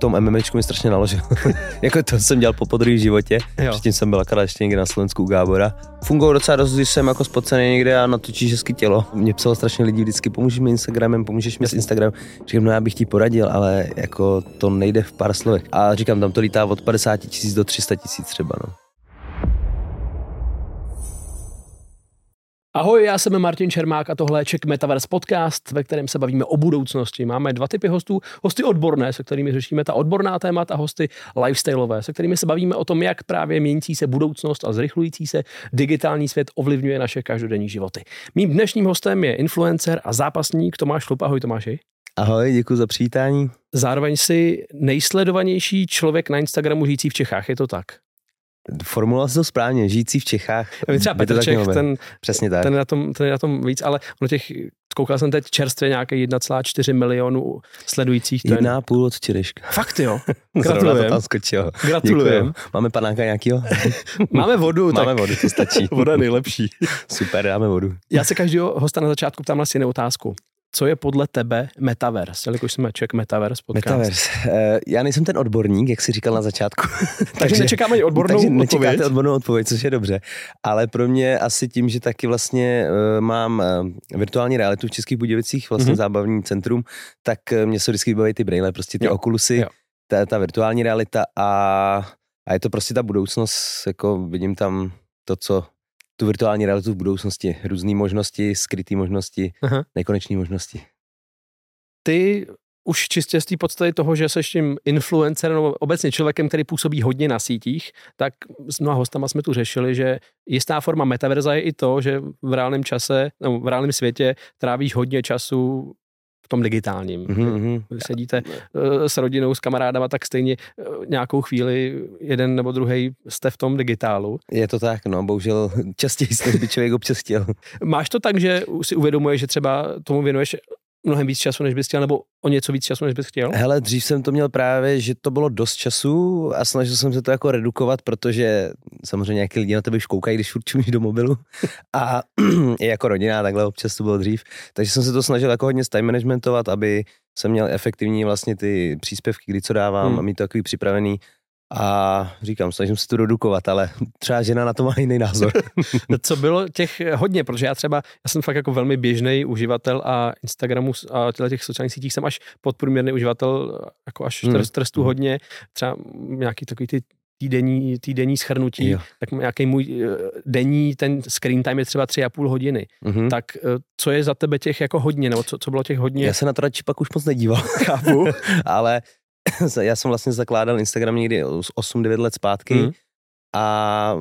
tom MMAčku mi strašně naložil. jako to jsem dělal po podruhé životě. Jo. Předtím jsem byl akorát ještě někde na Slovensku u Gábora. Fungovalo docela dost, když jsem jako spocený někde a natočíš hezky tělo. Mě psalo strašně lidí vždycky, pomůžeš mi Instagramem, pomůžeš mi s Instagramem. Říkám, no já bych ti poradil, ale jako to nejde v pár slovech. A říkám, tam to lítá od 50 tisíc do 300 tisíc třeba, no. Ahoj, já jsem Martin Čermák a tohle je Czech Metaverse podcast, ve kterém se bavíme o budoucnosti. Máme dva typy hostů. Hosty odborné, se kterými řešíme ta odborná témata, hosty lifestyleové, se kterými se bavíme o tom, jak právě měnící se budoucnost a zrychlující se digitální svět ovlivňuje naše každodenní životy. Mým dnešním hostem je influencer a zápasník Tomáš Šlup. Ahoj Tomáši. Ahoj, děkuji za přivítání. Zároveň si nejsledovanější člověk na Instagramu žijící v Čechách, je to tak? Formuloval jsi to správně, žijící v Čechách. Třeba by to Petr Čech, ten, Přesně tak. ten, je na tom, ten je na tom víc, ale ono těch, koukal jsem teď čerstvě nějaké 1,4 milionu sledujících. To je, Jedna a půl od včerejška. fakt jo. Gratulujem. tam. Gratulujem. Děkuju. Máme panáka nějakýho? Máme vodu, Máme tak vodu, to stačí. voda nejlepší. Super, dáme vodu. Já se každého hosta na začátku ptám na stejnou otázku. Co je podle tebe Metaverse? Jelikož jsme Czech Metaverse podcast. Metaverse. Eh, Já nejsem ten odborník, jak jsi říkal na začátku. Takže nečekáme ani odbornou takže odpověď. nečekáte odbornou odpověď, což je dobře. Ale pro mě asi tím, že taky vlastně uh, mám uh, virtuální realitu v Českých Budějovicích, vlastně Mhm. mm-hmm. zábavní centrum, tak uh, mě se vždycky baví ty brýle, prostě ty Jo, okulusy, jo. ta, ta virtuální realita a, a je to prostě ta budoucnost, jako vidím tam to, co tu virtuální realitu v budoucnosti, různé možnosti, skryté možnosti, Aha. nekonečné možnosti. Ty už čistě z té podstaty toho, že jsi tím influencerem nebo obecně člověkem, který působí hodně na sítích, tak s mnoha hostama jsme tu řešili, že jistá forma metaverza je i to, že v reálném čase, nebo v reálném světě trávíš hodně času tom digitálním. Mm-hmm. Vy sedíte eh, s rodinou, s kamarádama, tak stejně eh, nějakou chvíli jeden nebo druhý jste v tom digitálu. Je to tak, no, bohužel častěji, než by člověk občas chtěl. Máš to tak, že si uvědomuješ, že třeba tomu věnuješ mnohem víc času, než bys chtěl, nebo o něco víc času, než bys chtěl? Hele, dřív jsem to měl právě, že to bylo dost času a snažil jsem se to jako redukovat, protože samozřejmě nějaký lidi na tebe už koukají, když furt čumíš do mobilu a i jako rodina, takhle občas to bylo dřív. Takže jsem se to snažil jako hodně time managementovat, aby jsem měl efektivní vlastně ty příspěvky, kdy co dávám Hmm. a mít to takový připravený. A říkám, snažím se to redukovat, ale třeba žena na to má jiný názor. Co bylo těch hodně, protože já třeba, já jsem fakt jako velmi běžný uživatel a Instagramu a těch sociálních sítích jsem až podprůměrný uživatel, jako až Hmm. hmm. trestu hodně, třeba nějaký takový ty týdenní, týdenní schrnutí, Jo. tak nějaký můj eh, denní, ten screen time je třeba tři a půl hodiny. Mhm. Tak eh, co je za tebe těch jako hodně, nebo co, co bylo těch hodně? Já se na to radši pak už moc nedíval. chápu. ale já jsem vlastně zakládal Instagram někdy 8-9 let zpátky Mhm. a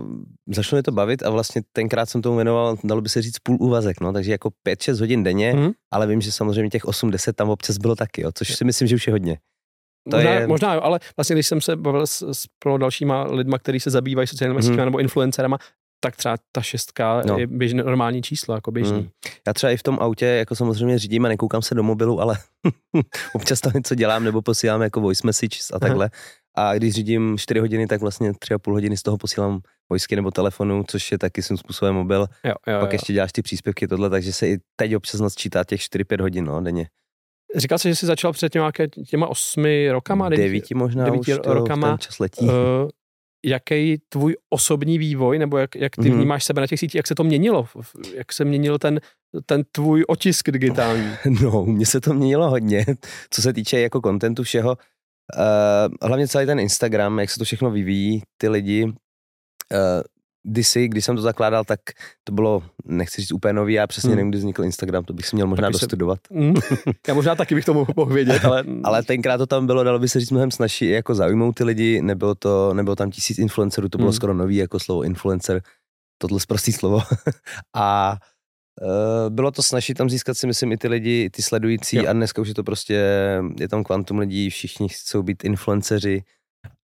začalo mě to bavit a vlastně tenkrát jsem tomu věnoval, dalo by se říct, půl úvazek, no, takže jako 5-6 hodin denně, Mhm. ale vím, že samozřejmě těch 8-10 tam občas bylo taky, jo, což si myslím, že už je hodně. To možná, je- možná jo, ale vlastně když jsem se bavil s, s plno dalšíma lidma, kteří se zabývají sociálními Mhm. sítěmi nebo influencerama, tak třeba ta šestka No. je běžné normální číslo, jako běžný. Mm. Já třeba i v tom autě jako samozřejmě řídím a nekoukám se do mobilu, ale občas tam něco dělám nebo posílám jako voice message a takhle. A když řídím 4 hodiny, tak vlastně 3,5 hodiny z toho posílám vojsky nebo telefonu, což je taky svým způsobem mobil. Jo, jo, Pak jo. ještě děláš ty příspěvky tohle, takže se i teď občas nasčítá těch 4-5 hodin no, denně. Říkal jsi, že jsi začal před těma, těma osmi rokama, devíti- možná devíti už rokama, ten čas letí. Uh, jaký tvůj osobní vývoj, nebo jak, jak ty Mhm. vnímáš sebe na těch sítích, jak se to měnilo, jak se měnil ten, ten tvůj otisk digitální. No, mně se to měnilo hodně, co se týče jako kontentu všeho. Uh, hlavně celý ten Instagram, jak se to všechno vyvíjí, ty lidi. Uh, kdysi, když jsem to zakládal, tak to bylo, nechci říct úplně nový, já přesně Hmm. nevím, kdy vznikl Instagram, to bych si měl možná Taky se- dostudovat. Mm. Já možná taky bych to mohl vědět, ale, Ale tenkrát to tam bylo, dalo by se říct, mnohem snažší jako zaujmout ty lidi, nebylo, to, nebylo tam tisíc influencerů, to bylo Hmm. skoro nový jako slovo influencer, tohle zprostý slovo. a uh, bylo to snažší tam získat si, myslím, i ty lidi, i ty sledující Jo. a dneska už je to prostě, je tam kvantum lidí, všichni chcou být influenceři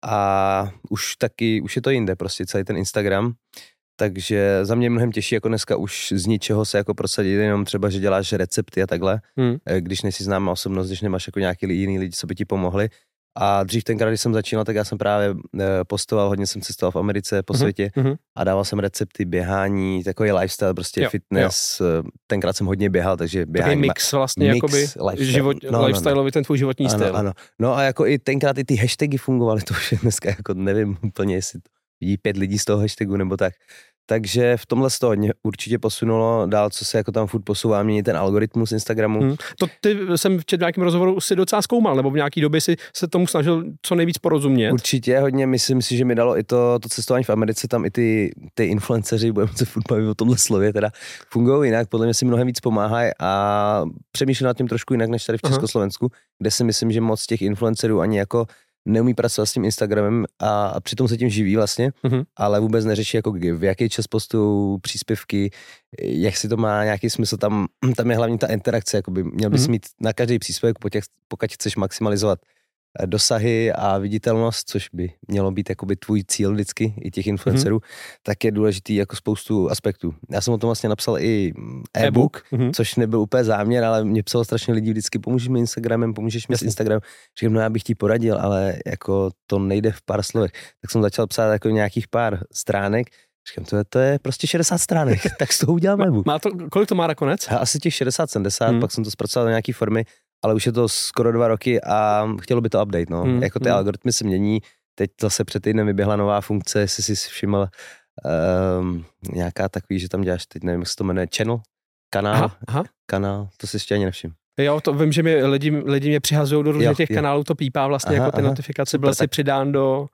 a už taky, už je to jinde prostě celý ten Instagram. Takže za mě je mnohem těžší jako dneska už z ničeho se jako prosadit, jenom třeba, že děláš recepty a takhle, Hmm. eh, když nejsi známá osobnost, když nemáš jako nějaký jiný lidi, co by ti pomohli. A dřív tenkrát, když jsem začínal, tak já jsem právě eh, postoval, hodně jsem cestoval v Americe, po Mhm, světě mhm. a dával jsem recepty běhání, takový lifestyle, prostě Jo, fitness. Jo. Tenkrát jsem hodně běhal, takže Takový běhání. mix vlastně, mix jakoby lifestyle. život, No, no, no. lifestyleový ten tvůj životní ano, styl. ano. No a jako i tenkrát i ty hashtagy fungovaly, to už je dneska jako nevím úplně, jestli to vidí pět lidí z toho hashtagu nebo tak. Takže v tomhle se to hodně určitě posunulo dál, co se jako tam furt posouvá, mění ten algoritmus Instagramu. Hmm. To ty jsem v nějakém rozhovoru si docela zkoumal, nebo v nějaký době si se tomu snažil co nejvíc porozumět. Určitě hodně, myslím si, že mi dalo i to, to cestování v Americe, tam i ty, ty influenceři, budeme se furt bavit o tomhle slově, teda fungují jinak, podle mě si mnohem víc pomáhají a přemýšlím nad tím trošku jinak než tady v Aha. Československu, kde si myslím, že moc těch influencerů ani jako neumí pracovat s tím Instagramem a, a přitom se tím živí vlastně, Mhm. ale vůbec neřeší jako v jaký čas postují příspěvky, jak si to má nějaký smysl, tam, tam je hlavně ta interakce, jakoby měl bys Mhm. mít na každý příspěvek, pokud, pokud chceš maximalizovat dosahy a viditelnost, což by mělo být jakoby tvůj cíl vždycky, i těch influencerů, mm-hmm. tak je důležitý jako spoustu aspektů. Já jsem o tom vlastně napsal i mm, e-book, Mhm. což nebyl úplně záměr, ale mě psalo strašně lidí vždycky, pomůžeš mi Instagramem, pomůžeš mi s. Instagramem. Říkám, no já bych ti poradil, ale jako to nejde v pár slovech. Tak jsem začal psát jako nějakých pár stránek, Říkám, to je, to je prostě 60 stránek, tak z toho udělám e-book. Má to, kolik to má nakonec? Asi těch 60-70, Hmm. hmm. pak jsem to zpracoval do nějaké formy, ale už je to skoro dva roky a chtělo by to update, no. Hmm. Jako ty hmm. algoritmy se mění, teď zase před týdnem vyběhla nová funkce, jestli jsi si všiml, um, nějaká takový, že tam děláš, teď nevím, jak se to jmenuje, channel, kanál, Aha, aha. kanál, to si ještě ani nevšiml. Jo, to vím, že mě lidi, lidi mě přihazují do různých těch jo. kanálů, to pípá vlastně Aha, jako ty aha. notifikace, byl si přidán do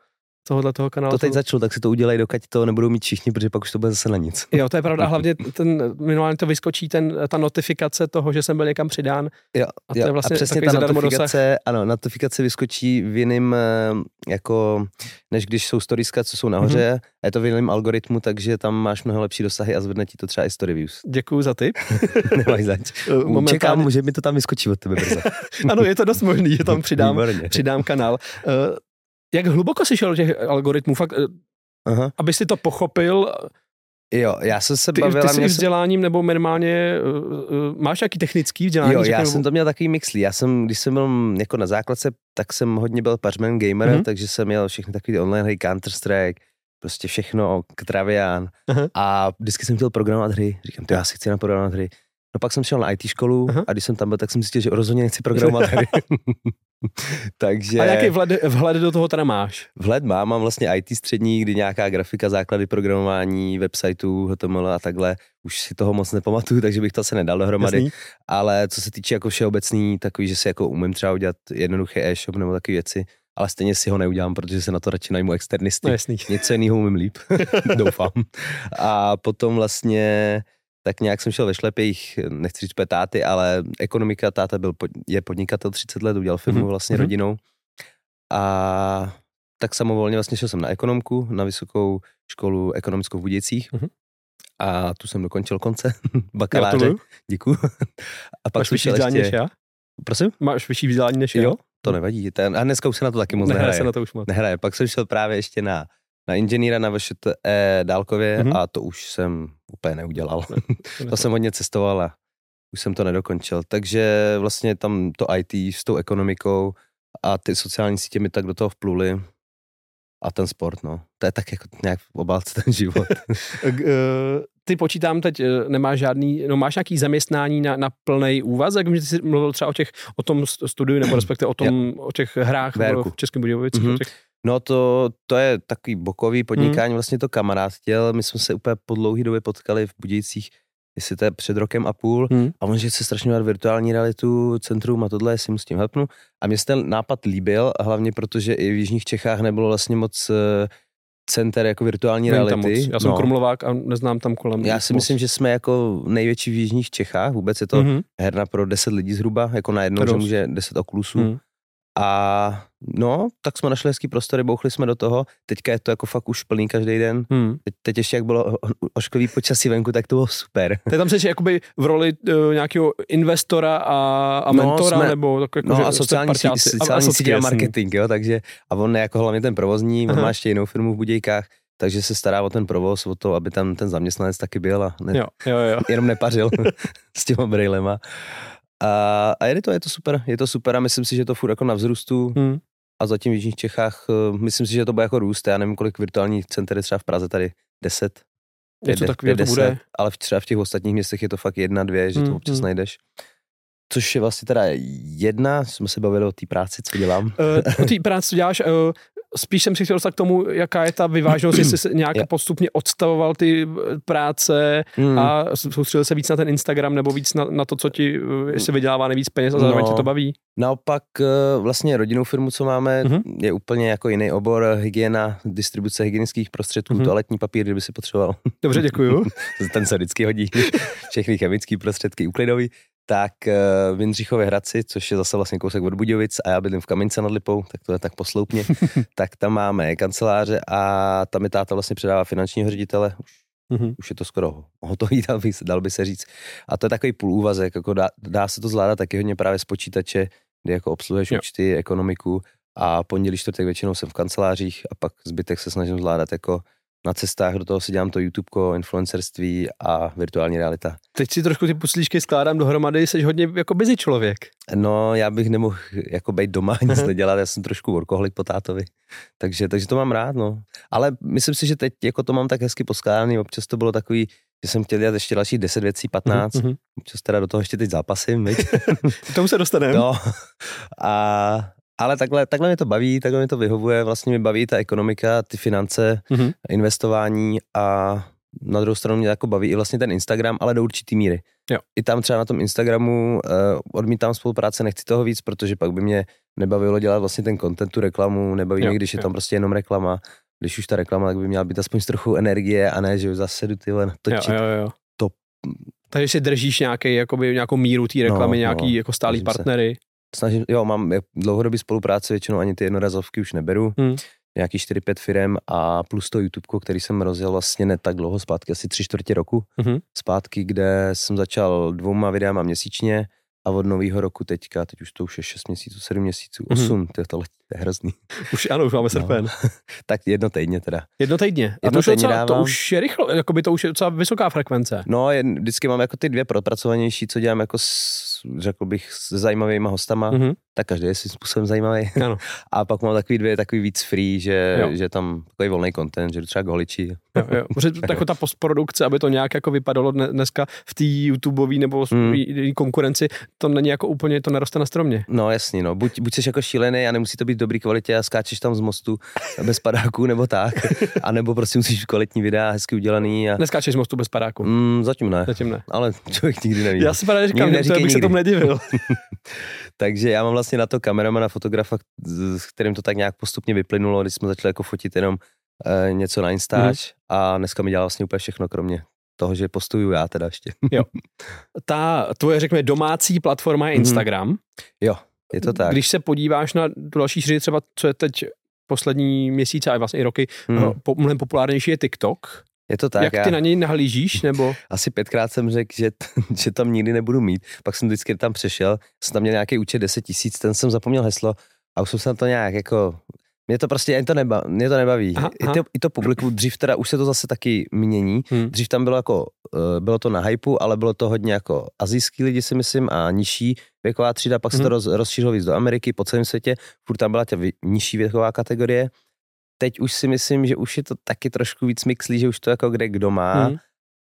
tohohle toho kanálu. To teď začalo, tak si to udělej, dokud to nebudou mít všichni, protože pak už to bude zase na nic. Jo, to je pravda. A hlavně ten, minimálně to vyskočí ten, ta notifikace toho, že jsem byl někam přidán. Jo, A to jo, je vlastně a přesně ta dosah. notifikace, ano, notifikace vyskočí v jiným, eh, jako, než když jsou storieska, co jsou nahoře, Mhm. mm-hmm. a je to v jiném algoritmu, takže tam máš mnohem lepší dosahy a zvedne ti to třeba i story views. Děkuju za tip. Nemáš zač. Čekám, že mi to tam vyskočí od tebe brzo. ano, je to dost možný, že tam přidám, Výborně. přidám kanál. Uh, jak hluboko jsi šel do těch algoritmů? Fakt, uh, Aha. aby si to pochopil, Jo, já jsem se ty, bavil. ty jsi měl jsem- vzděláním, nebo minimálně, uh, máš nějaký technický vzdělání? Jo, já řekněme, jsem to měl takový mixlí. Já jsem, když jsem byl jako na základce, tak jsem hodně byl pařmen gamer, Mhm. mm-hmm. takže jsem měl všechny takový online hry, Counter-Strike, prostě všechno, Travian. Aha. A vždycky jsem chtěl programovat hry. Říkám, to já si chci naprogramovat hry. No pak jsem šel na IT školu Aha. a když jsem tam byl, tak jsem zjistil, že rozhodně nechci programovat hry. takže A jaký vhled, vhled do toho teda máš? vhled mám, mám vlastně IT střední, kdy nějaká grafika, základy programování, websiteů, HTML a takhle. Už si toho moc nepamatuju, takže bych to se nedal dohromady. Jasný? Ale co se týče jako všeobecný, takový, že si jako umím třeba udělat jednoduchý e-shop nebo takové věci, ale stejně si ho neudělám, protože se na to radši najmu externisty. No jasný. Něco jiného umím líp, doufám. A potom vlastně tak nějak jsem šel ve šlepějích, nechci říct petáty, ale ekonomika, táta byl, je podnikatel 30 let, udělal firmu Mhm, vlastně mhm. rodinou. A tak samovolně vlastně šel jsem na ekonomku, na vysokou školu ekonomickou v Budějcích. Mhm. A tu jsem dokončil konce bakaláře. Gratuluju. Děkuju. A pak Máš vyšší vzdělání než ještě... já? Prosím? Máš vyšší vzdělání než já? Jo, to nevadí. Ten, a dneska už se na to taky moc Nehraje nehraje. se na to už moc. Nehraje. Pak jsem šel právě ještě na, na inženýra na VŠTE dálkově Mhm. mm-hmm. a to už jsem úplně neudělal. to to jsem hodně cestoval a už jsem to nedokončil. Takže vlastně tam to IT s tou ekonomikou a ty sociální sítě mi tak do toho vpluly a ten sport, no. To je tak jako nějak v obálce ten život. Eh, Ty počítám teď, eh, nemáš žádný, no máš nějaký zaměstnání na, na plný úvazek, že ty jsi mluvil třeba o těch, o tom st- studiu, nebo respektive o tom, o těch hrách Vérku. v Českém Budějovicích, Mhm. o těch, No to, to je takový bokový podnikání, vlastně to kamarád chtěl, my jsme se úplně po dlouhý době potkali v Budějcích, jestli to je před rokem a půl, Hmm. a on že chce strašně dělat virtuální realitu, centrum a tohle, jestli mu s tím helpnu. A mě se ten nápad líbil, a hlavně protože i v Jižních Čechách nebylo vlastně moc eh, center jako virtuální Není tam reality. moc. Já jsem no. Krumlovák a neznám tam kolem. Já si moc. myslím, že jsme jako největší v Jižních Čechách, vůbec je to Mhm. herna pro 10 lidí zhruba, jako na To jednou, je že může 10 oklusů. Mhm. A no, tak jsme našli hezký prostory, bouchli jsme do toho. Teďka je to jako fakt už plný každý den. Hmm. Teď, teď ještě jak bylo ošklivý počasí venku, tak to bylo super. Ty tam jsi jakoby v roli uh, nějakého investora a, a No, mentora, jsme- nebo tak jako, No že a sociální, sociální sítě a marketing, jo, takže a on je jako hlavně ten provozní, on Aha. má ještě jinou firmu v Budějkách, takže se stará o ten provoz, o to, aby tam ten zaměstnanec taky byl a ne, Jo, jo, jo. jenom nepařil s těma brejlema. A, a je to, je to super, je to super a myslím si, že to furt jako na vzrůstu. Hmm. A zatím v Jižních Čechách, uh, myslím si, že to bude jako růst. Já nevím, kolik virtuálních center je třeba v Praze tady, 10, Něco takového to bude. ale v, třeba v těch ostatních městech je to fakt jedna, dvě, že to Mm, občas mm. najdeš. Což je vlastně teda jedna, jsme se bavili o té práci, co dělám. Uh, o té práci, co děláš, uh, spíš jsem si chtěl dostat k tomu, jaká je ta vyváženost, jestli se nějak Jo. postupně odstavoval ty eh, práce Mm. a soustředil se víc na ten Instagram nebo víc na, na to, co ti, jestli vydělává nejvíc peněz a zároveň No. tě to baví. Naopak vlastně rodinnou firmu, co máme, Mhm. je úplně jako jiný obor, hygiena, distribuce hygienických prostředků, Mhm. toaletní papír, kdyby si potřeboval. Dobře, děkuju. Ten se vždycky hodí. Všechny chemické prostředky uklidový. Tak uh, v Jindřichově Hradci, což je zase vlastně kousek od Budějovic a já bydlím v Kamince nad Lipou, tak to je tak posloupně, tak tam máme kanceláře a tam mi táta vlastně předává finančního ředitele, už, Mhm. už je to skoro hotový, dal by, se- dal by se říct. A to je takový půl úvazek, jako dá, dá se to zvládat taky hodně právě z počítače, kdy jako obsluhuješ Jo. účty, ekonomiku a pondělí, čtvrtek většinou jsem v kancelářích a pak zbytek se snažím zvládat jako na cestách, do toho si dělám to YouTube, influencerství a virtuální realita. Teď si trošku ty puslíčky skládám dohromady, jsi hodně jako busy člověk. No, já bych nemohl jako být doma nic nedělat, já jsem trošku workoholik po tátovi, takže, takže to mám rád, no. Ale myslím si, že teď jako to mám tak hezky poskládaný, občas to bylo takový, že jsem chtěl dělat ještě dalších 10 věcí, 15, Mhm, mhm. občas teda do toho ještě teď zápasím? K tomu se dostaneme. No, a, ale takhle, takhle mě to baví, takhle mě to vyhovuje, vlastně mi baví ta ekonomika, ty finance, Mhm. investování a na druhou stranu mě jako baví i vlastně ten Instagram, ale do určitý míry. Jo. I tam třeba na tom Instagramu uh, odmítám spolupráce, nechci toho víc, protože pak by mě nebavilo dělat vlastně ten content, tu reklamu, nebaví Jo, mě, když je jo. tam prostě jenom reklama. Když už ta reklama, tak by měla být aspoň s trochu energie a ne, že jo, zase jdu ty vole Jo, jo, jo. to- Takže si držíš nějaký, jakoby, nějakou míru té reklamy, No, nějaký no, jako stálý snažím se. Snažím, jo, mám je- dlouhodobý spolupráce, většinou ani ty jednorazovky už neberu. Hmm. Nějaký 4-5 firem a plus to YouTube, který jsem rozjel vlastně ne tak dlouho zpátky, asi tři čtvrtě roku Mhm. zpátky, kde jsem začal dvouma videama měsíčně a od nového roku teďka, teď už to už je 6 měsíců, 7 měsíců, Mhm. 8, to je to, to je hrozný. Už ano, už máme srpen. tak jedno týdně teda. Jedno týdně. A to Jedno už, je týdně docela, to už je rychlo, jakoby to už je docela vysoká frekvence. No, jen, vždycky mám jako ty dvě propracovanější, co dělám jako s, řekl bych, s zajímavýma hostama, Mhm. tak každý je svým způsobem zajímavý. Ano. A pak mám takový dvě, takový víc free, že, Jo. že tam takový volný content, že třeba k holiči. Jo, jo. Protože to- jako ta postprodukce, aby to nějak jako vypadalo dne- dneska v té YouTubeové nebo Mm. konkurenci, to není jako úplně, to neroste na stromě. No jasný, no. Buď, buď jsi jako šílený a nemusí to být dobrý kvalitě a skáčeš tam z mostu bez padáků nebo tak, a nebo prostě musíš kvalitní videa, hezky udělaný a Neskáčeš z mostu bez padáku. mm, zatím ne, Zatím ne. ale člověk nikdy neví. Já si právě říkám, Nikdy že to neříkej bych se nikdy. Tomu nedivil. Takže já mám vlastně na to kameramana, fotografa, s kterým to tak nějak postupně vyplynulo, když jsme začali jako fotit jenom uh, něco na Instač a dneska mi dělá vlastně úplně všechno, kromě toho, že postuju já teda ještě. Ta tvoje, řekněme, domácí platforma je Mhm. Instagram. jo, je to tak. Když se podíváš na další šíři, třeba co je teď poslední měsíce a vlastně i roky, hmm. po, mnohem populárnější je TikTok. Je to Tak. Jak ty já- na něj nahlížíš, nebo asi pětkrát jsem řekl, že, t- že tam nikdy nebudu mít. Pak jsem vždycky tam přešel, jsem tam měl nějaký účet 10 tisíc, ten jsem zapomněl heslo a už jsem se na to nějak jako... Mě to prostě, mě to, neba, mě to nebaví. Aha, I, to, I to publikum, dřív teda už se to zase taky mění. Hmm. Dřív tam bylo jako, eh, bylo to na hypu, ale bylo to hodně jako azijský lidi si myslím a nižší věková třída, pak se to Mhm. roz, rozšířilo víc do Ameriky, po celém světě, furt tam byla ta nižší věková kategorie. Teď už si myslím, že už je to taky trošku víc mixlí, že už to jako kde kdo má Hmm.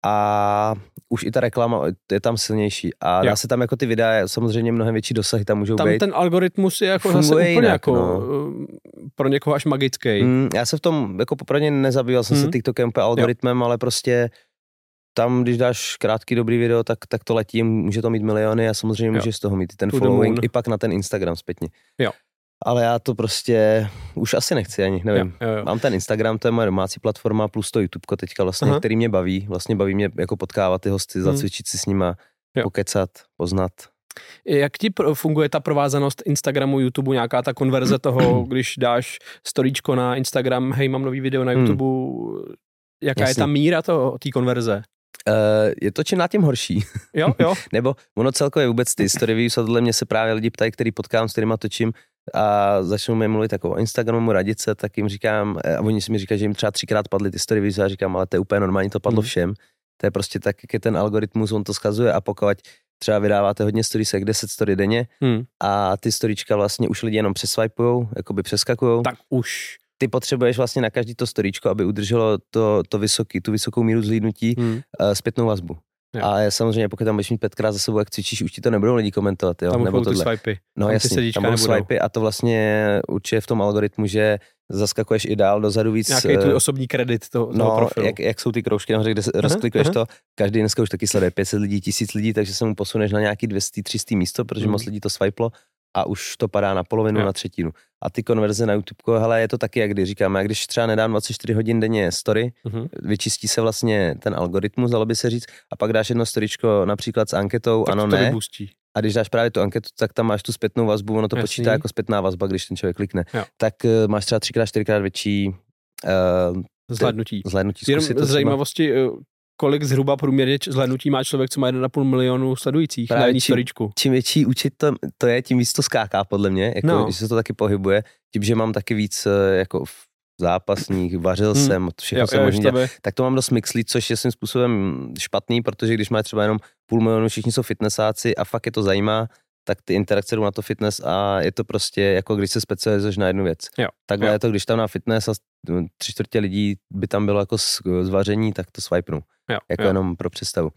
a už i ta reklama je tam silnější a Jo. dá se tam jako ty videa, samozřejmě mnohem větší dosahy tam můžou tam být. ten algoritmus je jako zase úplně jinak, jako no. uh, pro někoho až magický. Mm, já se v tom jako popravdě nezabýval jsem se Mm. TikTokem úplně algoritmem, ale prostě tam, když dáš krátký dobrý video, tak, tak to letí, může to mít miliony a samozřejmě Jo. můžeš z toho mít i ten following, i pak na ten Instagram zpětně. Jo. Ale já to prostě už asi nechci ani, nevím. Jo, jo, jo. Mám ten Instagram, to je moje domácí platforma, plus to YouTube teďka vlastně, Aha. který mě baví. Vlastně baví mě jako potkávat ty hosty, Hmm. zacvičit si s nima, Jo. pokecat, poznat. Jak ti funguje ta provázanost Instagramu, YouTube, nějaká ta konverze toho, když dáš storíčko na Instagram, hej, mám nový video na Hmm. YouTube, jaká je Jasně. ta míra toho, té konverze? Uh, je to čím na tím horší. Jo, jo, Nebo ono celkově vůbec ty a tohle mě se právě lidi ptají, který potkám, s kterýma točím a začnou mi mluvit jako o Instagramu, radit se, tak jim říkám, eh, a oni si mi říkají, že jim třeba třikrát padly ty story views a říkám, ale to je úplně normální, to padlo Mhm. všem. To je prostě tak, jak je ten algoritmus, on to schazuje a pokud třeba vydáváte hodně storiesek, 10 story denně Hmm. a ty storička vlastně už lidi jenom přeswipujou, jakoby přeskakujou. Tak už. Ty potřebuješ vlastně na každý to storičko, aby udrželo to, to vysoký, tu vysokou míru zhlídnutí, Hmm. uh, zpětnou vazbu. Jo. A je samozřejmě, pokud tam budeš mít pětkrát za sebou, jak cvičíš, už ti to nebudou lidi komentovat, jo? Tam nebo tohle. swipey. No tam ty jasně, tam budou nebudou. swipey a to vlastně určuje v tom algoritmu, že zaskakuješ i dál dozadu víc. Nějaký tvůj eh, osobní kredit toho, toho No, profilu. jak, jak, jsou ty kroužky nahoře, kde se rozklikuješ to, každý dneska už taky sleduje 500 lidí, 1000 lidí, takže se mu posuneš na nějaký 200, 300 místo, protože Mhm. moc lidí to swiplo a už to padá na polovinu, Jo. na třetinu. A ty konverze na YouTube, hele, je to taky, jak když říkáme, jak když třeba nedám 24 hodin denně story, Mhm. vyčistí se vlastně ten algoritmus, dalo by se říct, a pak dáš jedno storičko například s anketou, Tak ano, to ne, vybustí. a když dáš právě tu anketu, tak tam máš tu zpětnou vazbu, ono to Jasný. počítá jako zpětná vazba, když ten člověk klikne. Jo. Tak uh, máš třeba třikrát, čtyřikrát větší uh, Zhlédnutí. zhlédnutí. Jenom to z zajímavosti, eh, kolik zhruba průměrně zhlédnutí má člověk, co má 1,5 milionu sledujících Právě na jedný čím- storičku. čím větší účet to, to je, tím víc to skáká podle mě, jako, No. že se to taky pohybuje. Tím, že mám taky víc eh, jako zápasník, vařil Hmm. jsem, všechno Jo, jsem jo, možný tebe- tak to mám dost mixlí, což je svým způsobem špatný, protože když máš třeba jenom půl milionu, všichni jsou fitnessáci a fakt je to zajímá, tak ty interakce jdou na to fitness a je to prostě jako když se specializuješ na jednu věc. Jo, Takhle jo. je to, když tam na fitness a tři čtvrtě lidí by tam bylo jako zvaření, tak to swipenu. Jo, Jako jo. jenom pro představu.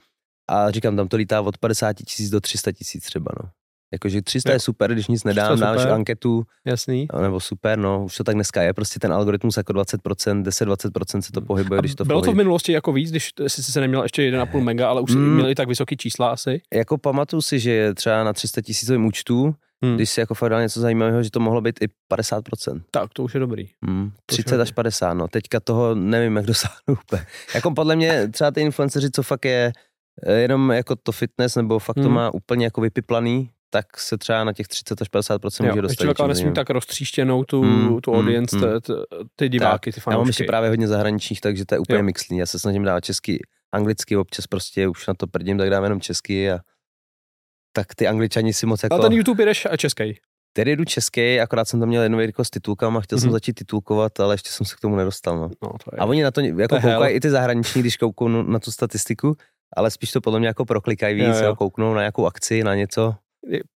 A říkám, tam to lítá od 50 tisíc do 300 tisíc třeba, no. Jakože 300 Jo. je super, když nic 300 nedám, dáš anketu, Jasný. nebo super, no, už to tak dneska je, prostě ten algoritmus jako 20%, 10-20% se to pohybuje, A když to bylo to v minulosti jako víc, když jsi se neměl ještě 1,5 mega, ale už Mm. měli tak vysoký čísla asi. Jako pamatuju si, že třeba na 300 tisícovém účtu, Hmm. když si jako fakt dal něco zajímavého, že to mohlo být i 50%. Tak, to už je dobrý. Hmm, To 30 už až 50, no. Teďka toho nevím, jak dosáhnu úplně. Jako podle mě třeba ty influenceři, co fakt je eh, jenom jako to fitness, nebo fakt to Hmm. má úplně jako vypiplaný, tak se třeba na těch 30 až 50% Jo, může dostat. člověk nesmí tak roztříštěnou tu, Mm, tu mm, audience, mm. t- t- ty diváky, ty Já mám fanoušky. ještě právě hodně zahraničních, takže to je úplně Jo. mixlý. Já se snažím dávat česky, anglicky, občas prostě už na to prdím, tak dám jenom česky a tak ty angličani si moc jako... Ale ten YouTube jedeš český. Tedy jdu česky, akorát jsem tam měl jednu videjko s titulkama, chtěl Mhm. jsem začít titulkovat, ale ještě jsem se k tomu nedostal. No. No, to je. A oni na to jako To je hell. koukají i ty zahraniční, když koukou na tu statistiku, ale spíš to podle mě jako proklikají víc, jo. jo. kouknou na nějakou akci, na něco.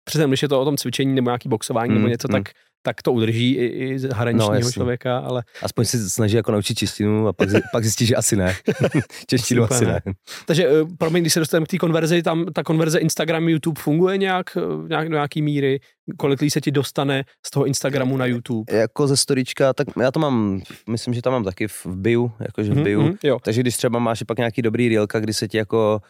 Přesně, když je to o tom cvičení nebo nějaký boxování nebo Mm, něco, mm. tak, tak to udrží i, i zahraničního No, člověka, ale Aspoň si snaží jako naučit češtinu a pak, pak zjistí, že asi ne. Češtinu Asi asi úplně ne. Takže, eh, promiň, když se dostaneme k té konverzi, tam ta konverze Instagram, YouTube funguje nějak, eh, nějak do nějaký míry? Kolik lidí se ti dostane z toho Instagramu na YouTube? Jako ze storička, tak já to mám, myslím, že tam mám taky v bio, jakože v Mhm, bio. mhm, jo. Takže když třeba máš pak nějaký dobrý reelka, kdy se ti jako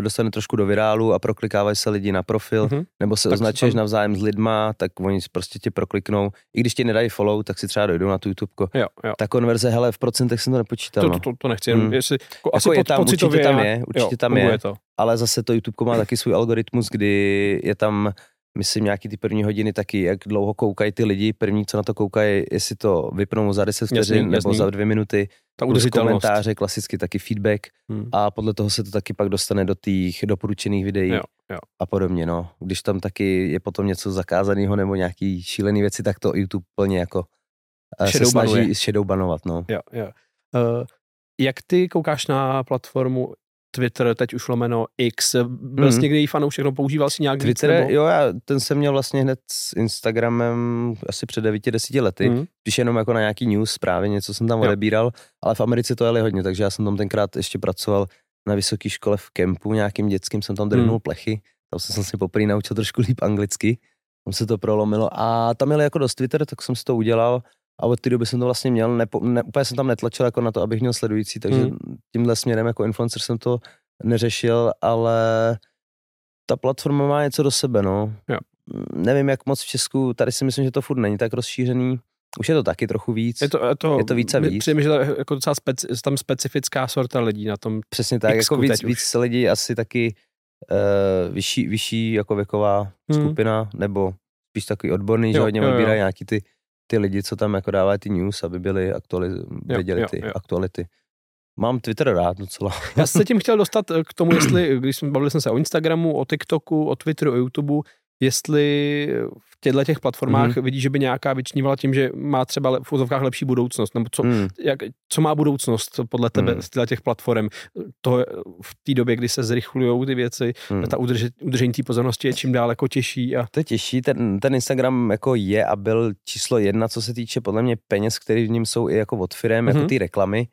dostane trošku do virálu a proklikávají se lidi na profil, Mhm. nebo se Tak označuješ tam- navzájem s lidma, tak oni prostě tě prokliknou. I když ti nedají follow, tak si třeba dojdou na tu YouTube. Jo, jo. Ta konverze, hele, v procentech jsem to nepočítal. To, no. to, to, to nechci, Hmm. jestli, jako, Jako asi je tam, určitě tam je, určitě jo, tam je. To. ale zase to YouTube má taky svůj algoritmus, kdy je tam, myslím, nějaký ty první hodiny taky, jak dlouho koukají ty lidi, první, co na to koukají, jestli to vypnou za 10 vteřin nebo jasný. za dvě minuty, Ta komentáře, klasicky taky feedback Hmm. a podle toho se to taky pak dostane do těch doporučených videí Jo, jo. a podobně, no. Když tam taky je potom něco zakázaného nebo nějaký šílený věci, tak to YouTube plně jako eh, se Shadow snaží shadow banovat, no. Jo, jo. Uh, jak ty koukáš na platformu Twitter, teď už lomeno X, byl jsi Mhm. někdy fanoušek, no používal jsi nějak víc, Twitter, nebo? jo, já ten jsem měl vlastně hned s Instagramem asi před 9-10 lety, Mhm. spíš jenom jako na nějaký news zprávy, něco jsem tam Jo. odebíral, ale v Americe to jeli hodně, takže já jsem tam tenkrát ještě pracoval na vysoké škole v kempu nějakým dětským, jsem tam drhnul Hmm. plechy, tam jsem se vlastně poprvé naučil trošku líp anglicky, tam se to prolomilo a tam měli jako dost Twitter, tak jsem si to udělal a od té doby jsem to vlastně měl, nepo, ne, úplně jsem tam netlačil jako na to, abych měl sledující, takže Hmm. tímhle směrem jako influencer jsem to neřešil, ale ta platforma má něco do sebe, no. Jo. Mm, Nevím, jak moc v Česku, tady si myslím, že to furt není tak rozšířený. Už je to taky trochu víc. Je to, je to, Je to víc a víc. Přijde mi, že je jako docela speci, tam specifická sorta lidí na tom. Přesně tak, X-ku jako víc, víc lidí asi taky uh, vyšší, vyšší jako věková Hmm. skupina, nebo spíš takový odborný, že Jo, hodně jo, jo. odbírají nějaký ty, ty lidi, co tam jako dávají ty news, aby byli aktuali, věděli jo, ty jo. aktuality. Mám Twitter rád docela. Já se tím chtěl dostat eh, k tomu, jestli, když jsme bavili jsme se o Instagramu, o TikToku, o Twitteru, o YouTubeu, jestli v těchto těch platformách mm-hmm. vidí, že by nějaká vyčnívala tím, že má třeba v úzovkách lepší budoucnost, nebo co, mm. jak, co má budoucnost podle tebe mm. z těch platform. To v té době, kdy se zrychlují ty věci, mm. ta udrže, udržení té pozornosti je čím dál jako těžší. A... To je těžší, ten, ten Instagram jako je a byl číslo jedna, co se týče podle mě peněz, které v něm jsou i jako od firem, mm-hmm. jako mhm. ty reklamy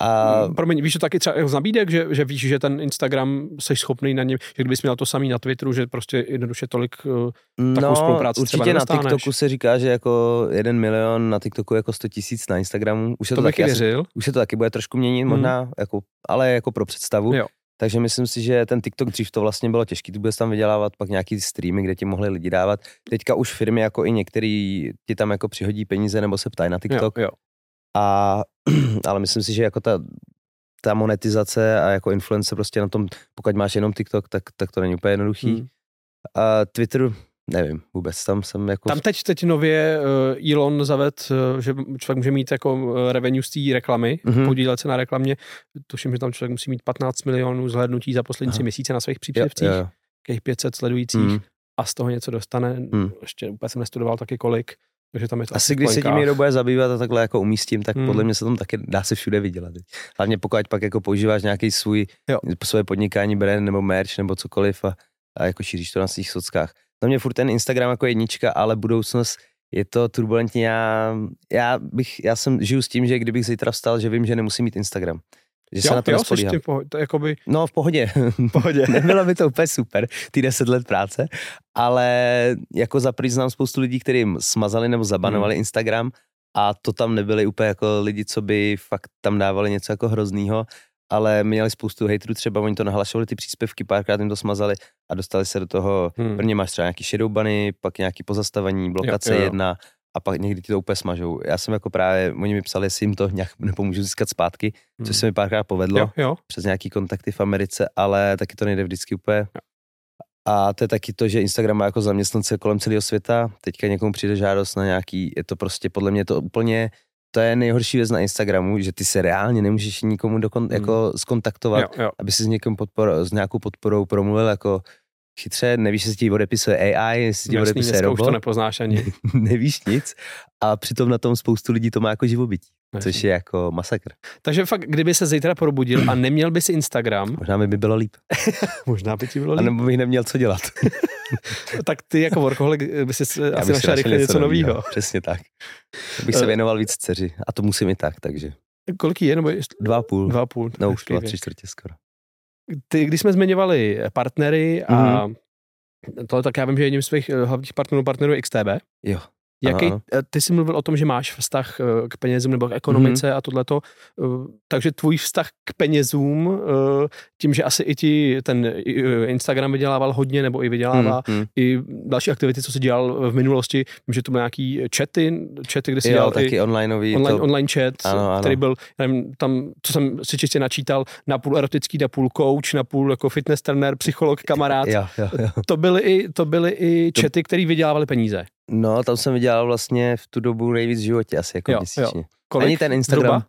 a... Mm, promiň, víš to taky třeba z nabídek, že, že víš, že ten Instagram jsi schopný na něm, že kdybys měl to samý na Twitteru, že prostě jednoduše tolik uh, takovou no, spolupráci určitě na TikToku se říká, že jako jeden milion na TikToku jako 100 tisíc na Instagramu. Už se to, to taky, věřil. už se to taky bude trošku měnit mm. možná, jako, ale jako pro představu. Jo. Takže myslím si, že ten TikTok dřív to vlastně bylo těžké, ty budeš tam vydělávat pak nějaký streamy, kde ti mohli lidi dávat. Teďka už firmy jako i některý ti tam jako přihodí peníze nebo se ptají na TikTok. Jo, jo. A, ale myslím si, že jako ta, ta monetizace a jako influence prostě na tom, pokud máš jenom TikTok, tak, tak to není úplně jednoduchý. Hmm. A Twitter, nevím, vůbec tam jsem jako... Tam teď, teď nově uh, Elon zaved, uh, že člověk může mít jako uh, revenue z té reklamy, mm-hmm. podílet se na reklamě. Tuším, že tam člověk musí mít 15 milionů zhlédnutí za poslední tři měsíce na svých příspěvcích, jo. 500 sledujících mm. a z toho něco dostane. Mm. Ještě úplně jsem nestudoval taky kolik. Takže tam je to asi, když se tím někdo bude zabývat a takhle jako umístím, tak hmm. podle mě se tam taky dá se všude vydělat. Hlavně pokud pak jako používáš nějaký svůj, jo. svoje podnikání, brand nebo merch nebo cokoliv a, a jako šíříš to na svých sockách. Za mě furt ten Instagram jako jednička, ale budoucnost je to turbulentní. Já, já, bych, já jsem žiju s tím, že kdybych zítra vstal, že vím, že nemusím mít Instagram. Že jo, se na to jo, poho- to jakoby... No v pohodě. V pohodě. Nebylo by to úplně super, ty deset let práce, ale jako za znám spoustu lidí, kteří smazali nebo zabanovali hmm. Instagram a to tam nebyli úplně jako lidi, co by fakt tam dávali něco jako hroznýho, ale měli spoustu hejtrů, třeba oni to nahlašovali ty příspěvky, párkrát jim to smazali a dostali se do toho, hmm. prvně máš třeba nějaký shadowbany, pak nějaký pozastavení, blokace jo, jo. jedna, a pak někdy ti to úplně smažou. Já jsem jako právě, oni mi psali, jestli jim to nějak nepomůžu získat zpátky, hmm. což se mi párkrát povedlo jo, jo. přes nějaký kontakty v Americe, ale taky to nejde vždycky úplně. Jo. A to je taky to, že Instagram má jako zaměstnance kolem celého světa. Teďka někomu přijde žádost na nějaký, je to prostě podle mě to úplně, to je nejhorší věc na Instagramu, že ty se reálně nemůžeš nikomu dokon, hmm. jako skontaktovat, jo, jo. aby si s někým podpor, s nějakou podporou promluvil jako chytře, nevíš, jestli ti odepisuje AI, jestli ti Jasný, odepisuje robot. už to nepoznáš ani. nevíš nic a přitom na tom spoustu lidí to má jako živobytí. Jasný. Což je jako masakr. Takže fakt, kdyby se zítra probudil a neměl by si Instagram. Možná by, by bylo líp. možná by ti bylo líp. A nebo bych neměl co dělat. tak ty jako workoholik by si asi našel rychle něco nového. Přesně tak. Bych se eh. věnoval víc dceři. A to musím i tak, takže. Kolik je? Nebo Dva a půl. Dva a půl. No už dva, tři čtvrtě skoro ty, když jsme zmiňovali partnery a mm-hmm. to tak já vím, že jedním z svých eh, hlavních partnerů partnerů je XTB. Jo. Jaký. Eh, ty jsi mluvil o tom, že máš vztah eh, k penězům nebo k ekonomice mm-hmm. a tohleto, takže tvůj vztah k penězům, tím, že asi i ti ten Instagram vydělával hodně nebo i vydělává, mm-hmm. i další aktivity, co jsi dělal v minulosti, vím, že to byly nějaký chaty, chaty, kde jsi jo, dělal taky i onlineový, online, to... online chat, ano, ano. který byl, nevím, tam, co jsem si čistě načítal, na půl erotický, na půl coach, na půl jako fitness trenér, psycholog, kamarád. jo, jo, jo. To byly i, to byly i chaty, které vydělávaly peníze. No, tam jsem vydělal vlastně v tu dobu nejvíc v životě, asi jako jo, měsíčně. Jo. Kolik? Ani ten Instagram, Zhruba?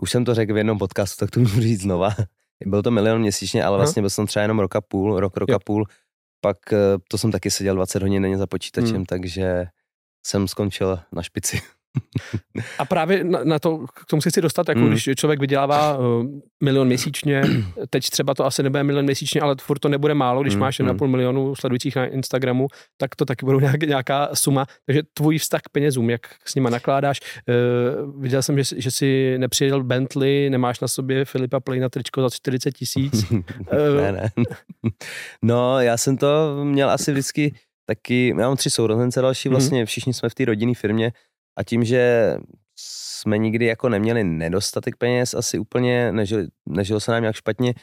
už jsem to řekl v jednom podcastu, tak to můžu říct znova. Byl to milion měsíčně, ale vlastně byl jsem třeba jenom roka půl, rok, roka jo. půl. Pak eh, to jsem taky seděl 20 hodin denně za počítačem, hmm. takže jsem skončil na špici. A právě na, na to, k tomu se chci dostat, jako mm. když člověk vydělává uh, milion měsíčně, teď třeba to asi nebude milion měsíčně, ale furt to nebude málo, když mm. máš 1,5 mm. milionu sledujících na Instagramu, tak to taky budou nějak, nějaká suma. Takže tvůj vztah k penězům, jak s nima nakládáš. Uh, viděl jsem, že, že jsi nepřijel Bentley, nemáš na sobě Filipa na tričko za 40 tisíc. uh, ne, ne. No, já jsem to měl asi vždycky taky, já mám tři sourozence další, mhm. vlastně všichni jsme v té rodinné firmě, a tím, že jsme nikdy jako neměli nedostatek peněz, asi úplně nežil, nežil se nám nějak špatně,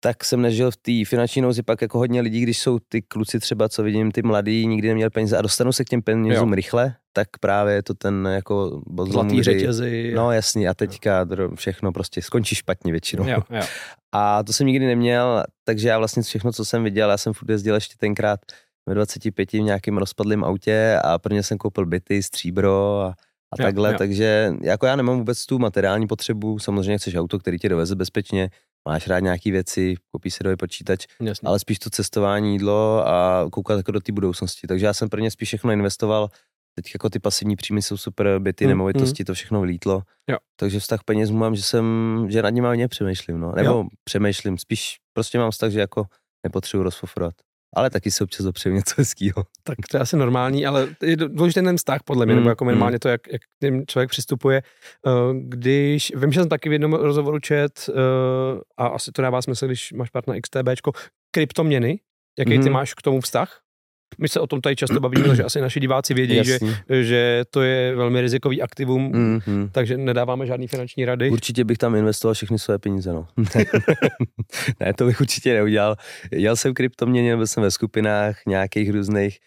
tak jsem nežil v té finanční nouzi pak jako hodně lidí, když jsou ty kluci třeba, co vidím, ty mladí, nikdy neměli peníze a dostanou se k těm penězům jo. rychle, tak právě je to ten jako Zlatý řetězy. No jasný a teďka všechno prostě skončí špatně většinou. Jo, jo. A to jsem nikdy neměl, takže já vlastně všechno, co jsem viděl, já jsem furt jezdil ještě tenkrát ve 25 v nějakém rozpadlém autě a prvně jsem koupil byty, stříbro a, a jo, takhle, jo. takže jako já nemám vůbec tu materiální potřebu, samozřejmě chceš auto, který tě doveze bezpečně, máš rád nějaký věci, koupíš si nový počítač, Jasně. ale spíš to cestování, jídlo a koukat jako do té budoucnosti. Takže já jsem pro ně spíš všechno investoval. Teď jako ty pasivní příjmy jsou super, byty, Mm, nemovitosti, to všechno vlítlo. Jo. Takže vztah peněz mám, že jsem, že nad nimi hodně přemýšlím, no. Nebo Jo. přemýšlím, spíš prostě mám vztah, že jako nepotřebuji rozfofrovat. Ale taky se občas dopřeju něco hezkýho. Tak to je asi normální, ale je důležitý ten vztah podle mě, Mm, nebo jako mm. minimálně to, jak, jak tím člověk přistupuje. Eh, Když, vím, že jsem taky v jednom rozhovoru čet, eh, a asi to dává smysl, když máš partner XTBčko, kryptoměny, jaký ty Mhm. máš k tomu vztah? My se o tom tady často bavíme, takže asi naši diváci vědí, že, že to je velmi rizikový aktivum, Mm, mm. takže nedáváme žádný finanční rady. Určitě bych tam investoval všechny své peníze, no. ne, to bych určitě neudělal. Dělal jsem kryptoměny, byl jsem ve skupinách nějakých různých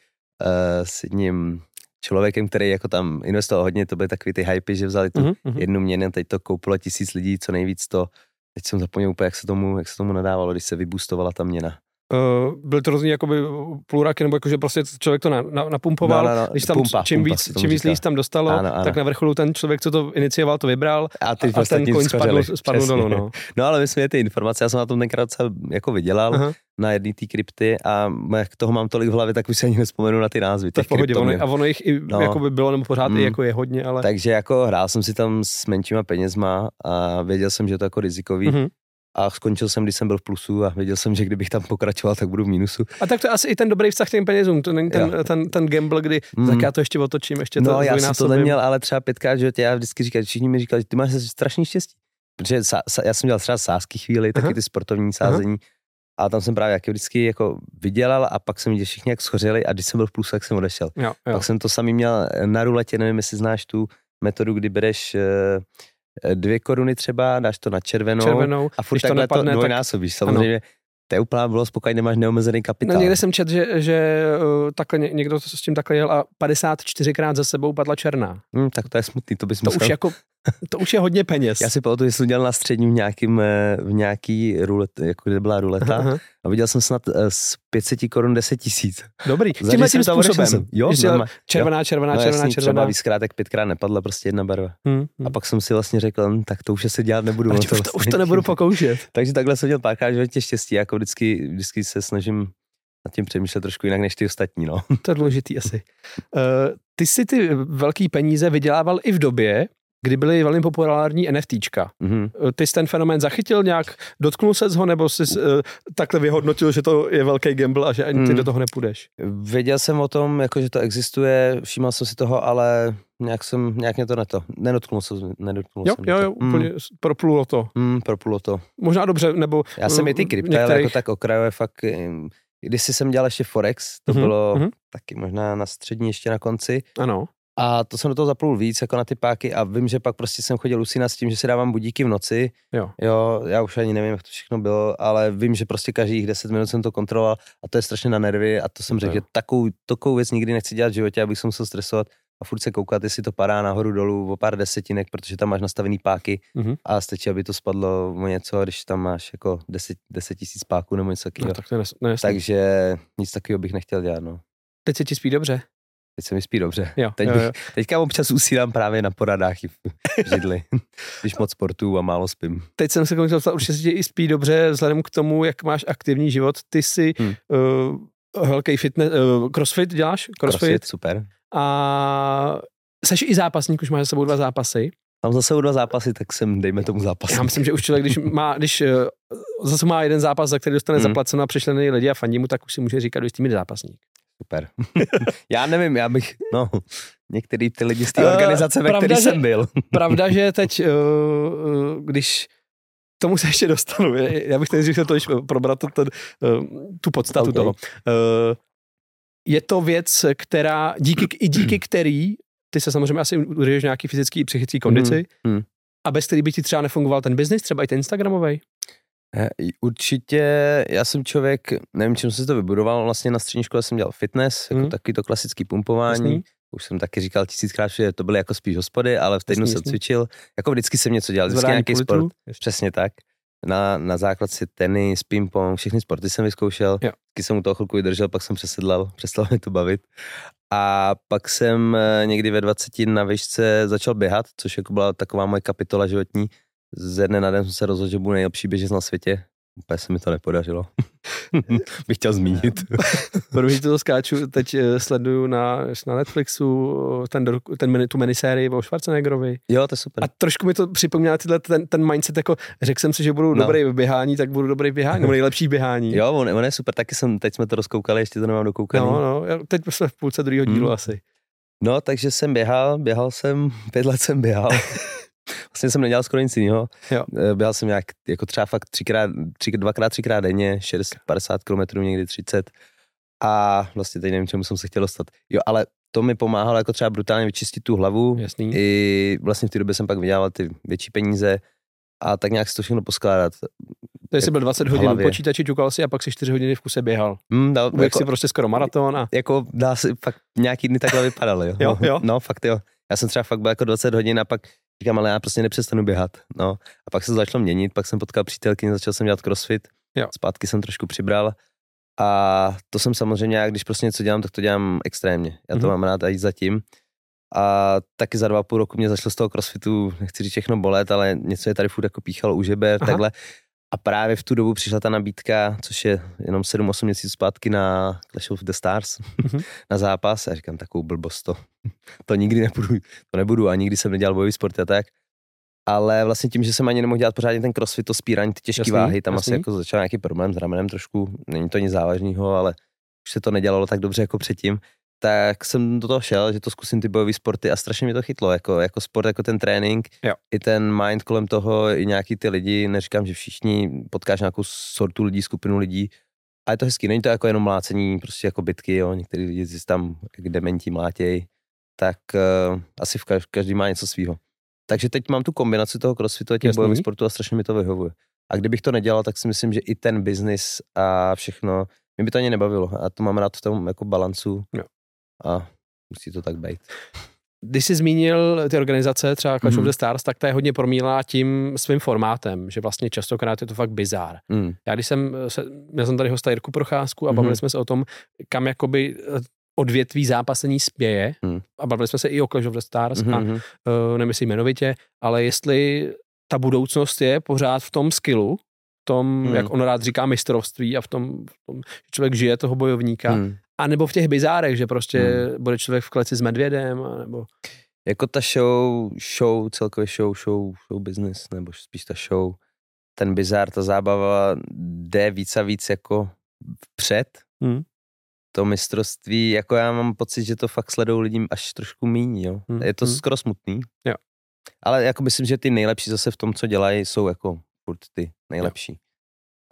uh, s jedním člověkem, který jako tam investoval hodně, to byly takový ty hypy, že vzali tu Mhm, mhm. jednu měnu, teď to koupilo tisíc lidí, co nejvíc to, teď jsem zapomněl úplně, jak se tomu, jak se tomu nadávalo, když se vyboostovala ta měna. Uh, byly to různý jakoby pluraky, nebo jakože prostě člověk to na, na, napumpoval, No, no, no, když tam pumpa, čím, pumpa víc, se čím víc lidí tam dostalo, Ano, ano. tak na vrcholu ten člověk, co to inicioval, to vybral A, ty a, a ten ostatní coin spadl, spadl dolů. No. No ale my jsme ty informace, já jsem na tom tenkrát docela jako vydělal Aha, na jedné té krypty a jak toho mám tolik v hlavě, tak už se ani nespomenu na ty názvy. těch pohodě, ono, a ono jich i No. jako by bylo, nebo pořád i Mm. jako je hodně, ale... Takže jako hrál jsem si tam s menšíma penězma a věděl jsem, že je to jako rizikový. Mhm. A skončil jsem, když jsem byl v plusu a věděl jsem, že kdybych tam pokračoval, tak budu v mínusu. A tak to je asi i ten dobrý vztah k těm penězům, to není ten, ten, ten gamble, kdy Mm. tak já to ještě otočím, ještě to No, já jsem to neměl, ale třeba pětkrát, že já vždycky říkal, všichni mi říkali, že ty máš strašný štěstí. Protože sa, sa, já jsem dělal třeba sázky chvíli, taky Aha. ty sportovní sázení. A tam jsem právě jak vždycky jako vydělal a pak jsem viděl všichni, jak schořeli a když jsem byl v plusu, tak jsem odešel. Jo, jo. Pak jsem to samý měl na ruletě, nevím, jestli znáš tu metodu, kdy bereš eh, dvě koruny třeba, dáš to na červenou, Červenou, a furt když to takhle to, tak- dvojnásobíš. Samozřejmě to je úplná bylo spokojený, nemáš neomezený kapitál. No, někde jsem čet, že, že uh, takhle ně- někdo to s tím takhle jel a 54krát za sebou padla černá. hm, tak to je smutný, to bys To musel. už jako, to už je hodně peněz. Já si pamatuju, že jsem dělal na středním v nějakým, eh, v nějaký rulet, jako kde byla ruleta Aha, a viděl jsem snad eh, z 500 korun 10 tisíc. Dobrý, Za tímhle tím způsobem. jsem. Jo, Že jel normálně. červená, červená, No červená, jasný, třeba červená. víckrát, tak pětkrát nepadla prostě jedna barva. Hmm, hmm. A pak jsem si vlastně řekl, hm, tak to už se dělat nebudu. už, to, vlastně už to nebudu pokoušet. Takže takhle jsem měl párkrát v životě štěstí, jako vždycky, vždycky se snažím nad tím přemýšlet trošku jinak než ty ostatní, no. To je důležitý asi. Uh, ty si ty velký peníze vydělával i v době, kdy byly velmi populární NFTčka. Mhm. Eh, Ty jsi ten fenomén zachytil nějak, dotknul se ho, nebo jsi uh, takhle vyhodnotil, že to je velký gamble a že ani ty Hmm. do toho nepůjdeš? Věděl jsem o tom, jako, že to existuje, všímal jsem si toho, ale nějak jsem, nějak mě to neto, nedotknul jsem, nedotknul Jo, jsem jo, to. jo, úplně mm. proplulo to. Mm, proplulo to. Možná dobře, nebo... Já jsem i ty eh, krypta, ale některých- jako tak okrajové fakt, když jsem dělal ještě Forex, to Mhm, bylo mhm. taky možná na střední ještě na konci, Ano. A to jsem do toho zaplul víc, jako na ty páky a vím, že pak prostě jsem chodil usínat s tím, že si dávám budíky v noci, Jo. jo, já už ani nevím, jak to všechno bylo, ale vím, že prostě každých 10 minut jsem to kontroloval a to je strašně na nervy a to jsem řekl, Jo. že takovou, takovou věc nikdy nechci dělat v životě, abych se musel stresovat a furt se koukat, jestli to padá nahoru dolů o pár desetinek, protože tam máš nastavený páky Mhm. a stačí, aby to spadlo o něco, když tam máš jako 10, 10 tisíc páků nebo něco No, takového. tak to je nes- nejasný. Takže nic takového bych nechtěl dělat, no. Teď se ti spí dobře. Teď se mi spí dobře. Jo, Teď jo, bych, jo. teďka občas usínám právě na poradách v židli, když moc sportu a málo spím. Teď jsem se konečně dostal, určitě se ti i spí dobře, vzhledem k tomu, jak máš aktivní život. Ty si Hmm. uh, velký fitness, uh, crossfit děláš? Crossfit. Crossfit, super. A seš i zápasník, už máš za sebou dva zápasy. Mám zase dva zápasy, tak jsem, dejme tomu zápas. Já myslím, že už člověk, když má, když uh, zase má jeden zápas, za který dostane Hmm. zaplaceno a přišlený lidi a fandí mu, tak už si může říkat, že jsi zápasník. Super. já nevím, já bych, no, některý ty lidi z té Eh, organizace, ve pravda, které jsem byl. Pravda, že teď, uh, uh, když k tomu se ještě dostanu, já bych tady říkal to, když probrat to, ten, uh, tu podstatu Ok. toho. Uh, je to věc, která, díky, i díky který, ty se samozřejmě asi udržuješ nějaký fyzický i psychický kondici, Hmm, hmm. a bez který by ti třeba nefungoval ten biznis, třeba i ten Instagramový. Eh, Určitě, já jsem člověk, nevím, čím jsem si to vybudoval, vlastně na střední škole jsem dělal fitness, jako Mhm. taky to klasický pumpování. Jasný. Už jsem taky říkal tisíckrát, že to byly jako spíš hospody, ale v týdnu Jasný, jsem jasný. cvičil. Jako vždycky jsem něco dělal, vždycky nějaký pultu. sport. Přesně tak. Na, na základce tenis, ping-pong, všechny sporty jsem vyzkoušel. Jo. Vždycky jsem u toho chvilku vydržel, pak jsem přesedlal, přestal mě to bavit. A pak jsem eh, někdy ve 20 na výšce začal běhat, což jako byla taková moje kapitola životní. Ze dne na den jsem se rozhodl, že budu nejlepší běžec na světě. Úplně se mi to nepodařilo. Bych chtěl zmínit. Promiň, to skáču, teď eh, sleduju na, na Netflixu eh, ten, ten, tu minisérii o Schwarzeneggerovi. Jo, to je super. A trošku mi to připomíná tyhle, ten, ten mindset, jako řekl jsem si, že budu no. dobrý v běhání, tak budu dobrý v běhání, nebo nejlepší běhání. Jo, on, on, je super, taky jsem, teď jsme to rozkoukali, ještě to nemám dokoukaný. No, no, teď jsme v půlce druhého dílu hmm. asi. No, takže jsem běhal, běhal jsem, pět let jsem běhal. vlastně jsem nedělal skoro nic jiného. Eh, běhal jsem nějak jako třeba fakt třikrát, tři, dvakrát, třikrát denně, 60, 50 km, někdy 30. A vlastně teď nevím, čemu jsem se chtěl dostat. Jo, ale to mi pomáhalo jako třeba brutálně vyčistit tu hlavu. Jasný. I vlastně v té době jsem pak vydělal ty větší peníze a tak nějak si to všechno poskládat. To jsi byl 20 hodin u počítači, čukal si a pak si 4 hodiny v kuse běhal. Mm, dal, jako, si prostě skoro maraton. A... Jako dá si, fakt nějaký dny takhle vypadaly. Jo? jo, jo. No, fakt jo. Já jsem třeba fakt byl jako 20 hodin a pak říkám, ale já prostě nepřestanu běhat. No. A pak se to začalo měnit, pak jsem potkal přítelky, začal jsem dělat crossfit, jo. zpátky jsem trošku přibral. A to jsem samozřejmě, já když prostě něco dělám, tak to dělám extrémně. Já to mm-hmm. mám rád a jít zatím. A taky za dva půl roku mě začalo z toho crossfitu, nechci říct všechno bolet, ale něco je tady furt jako píchalo u žeber, Aha. takhle. A právě v tu dobu přišla ta nabídka, což je jenom 7-8 měsíců zpátky na Clash of the Stars, mm-hmm. na zápas. A říkám, takovou blbost to, to nikdy nebudu, to nebudu a nikdy jsem nedělal bojový sport a tak. Ale vlastně tím, že jsem ani nemohl dělat pořádně ten crossfit, to spírání, ty těžké váhy, tam jasný. asi jako začal nějaký problém s ramenem trošku, není to nic závažného, ale už se to nedělalo tak dobře jako předtím tak jsem do toho šel, že to zkusím ty bojové sporty a strašně mě to chytlo, jako, jako sport, jako ten trénink, jo. i ten mind kolem toho, i nějaký ty lidi, neříkám, že všichni potkáš nějakou sortu lidí, skupinu lidí, a je to hezký, není to jako jenom mlácení, prostě jako bitky, jo, některý lidi si tam jak dementi mlátěj, tak uh, asi v každý, každý má něco svýho. Takže teď mám tu kombinaci toho crossfitu a těch bojových sportů a strašně mi to vyhovuje. A kdybych to nedělal, tak si myslím, že i ten biznis a všechno, mě by to ani nebavilo. A to mám rád v tom jako balancu. Jo a musí to tak být. Když jsi zmínil ty organizace, třeba Clash mm. of the Stars, tak to je hodně promílá tím svým formátem, že vlastně častokrát je to fakt bizár. Mm. Já když jsem, se, měl jsem tady hosta Jirku Procházku a mm. bavili jsme se o tom, kam jakoby eh, odvětví zápasení spěje mm. a bavili jsme se i o Clash of the Stars mm-hmm. a uh, nemyslím jmenovitě, ale jestli ta budoucnost je pořád v tom skillu, tom, mm. jak on rád říká, mistrovství a v tom, v tom že člověk žije toho bojovníka, mm. A nebo v těch bizárech, že prostě hmm. bude člověk v kleci s medvědem, nebo... Jako ta show, show, celkově show, show, show business, nebo spíš ta show, ten bizár, ta zábava jde víc a víc jako vpřed. Hmm. To mistrovství, jako já mám pocit, že to fakt sledují lidím až trošku míní, jo. Hmm. Je to hmm. skoro smutný. Jo. Ale jako myslím, že ty nejlepší zase v tom, co dělají, jsou jako furt ty nejlepší. Jo.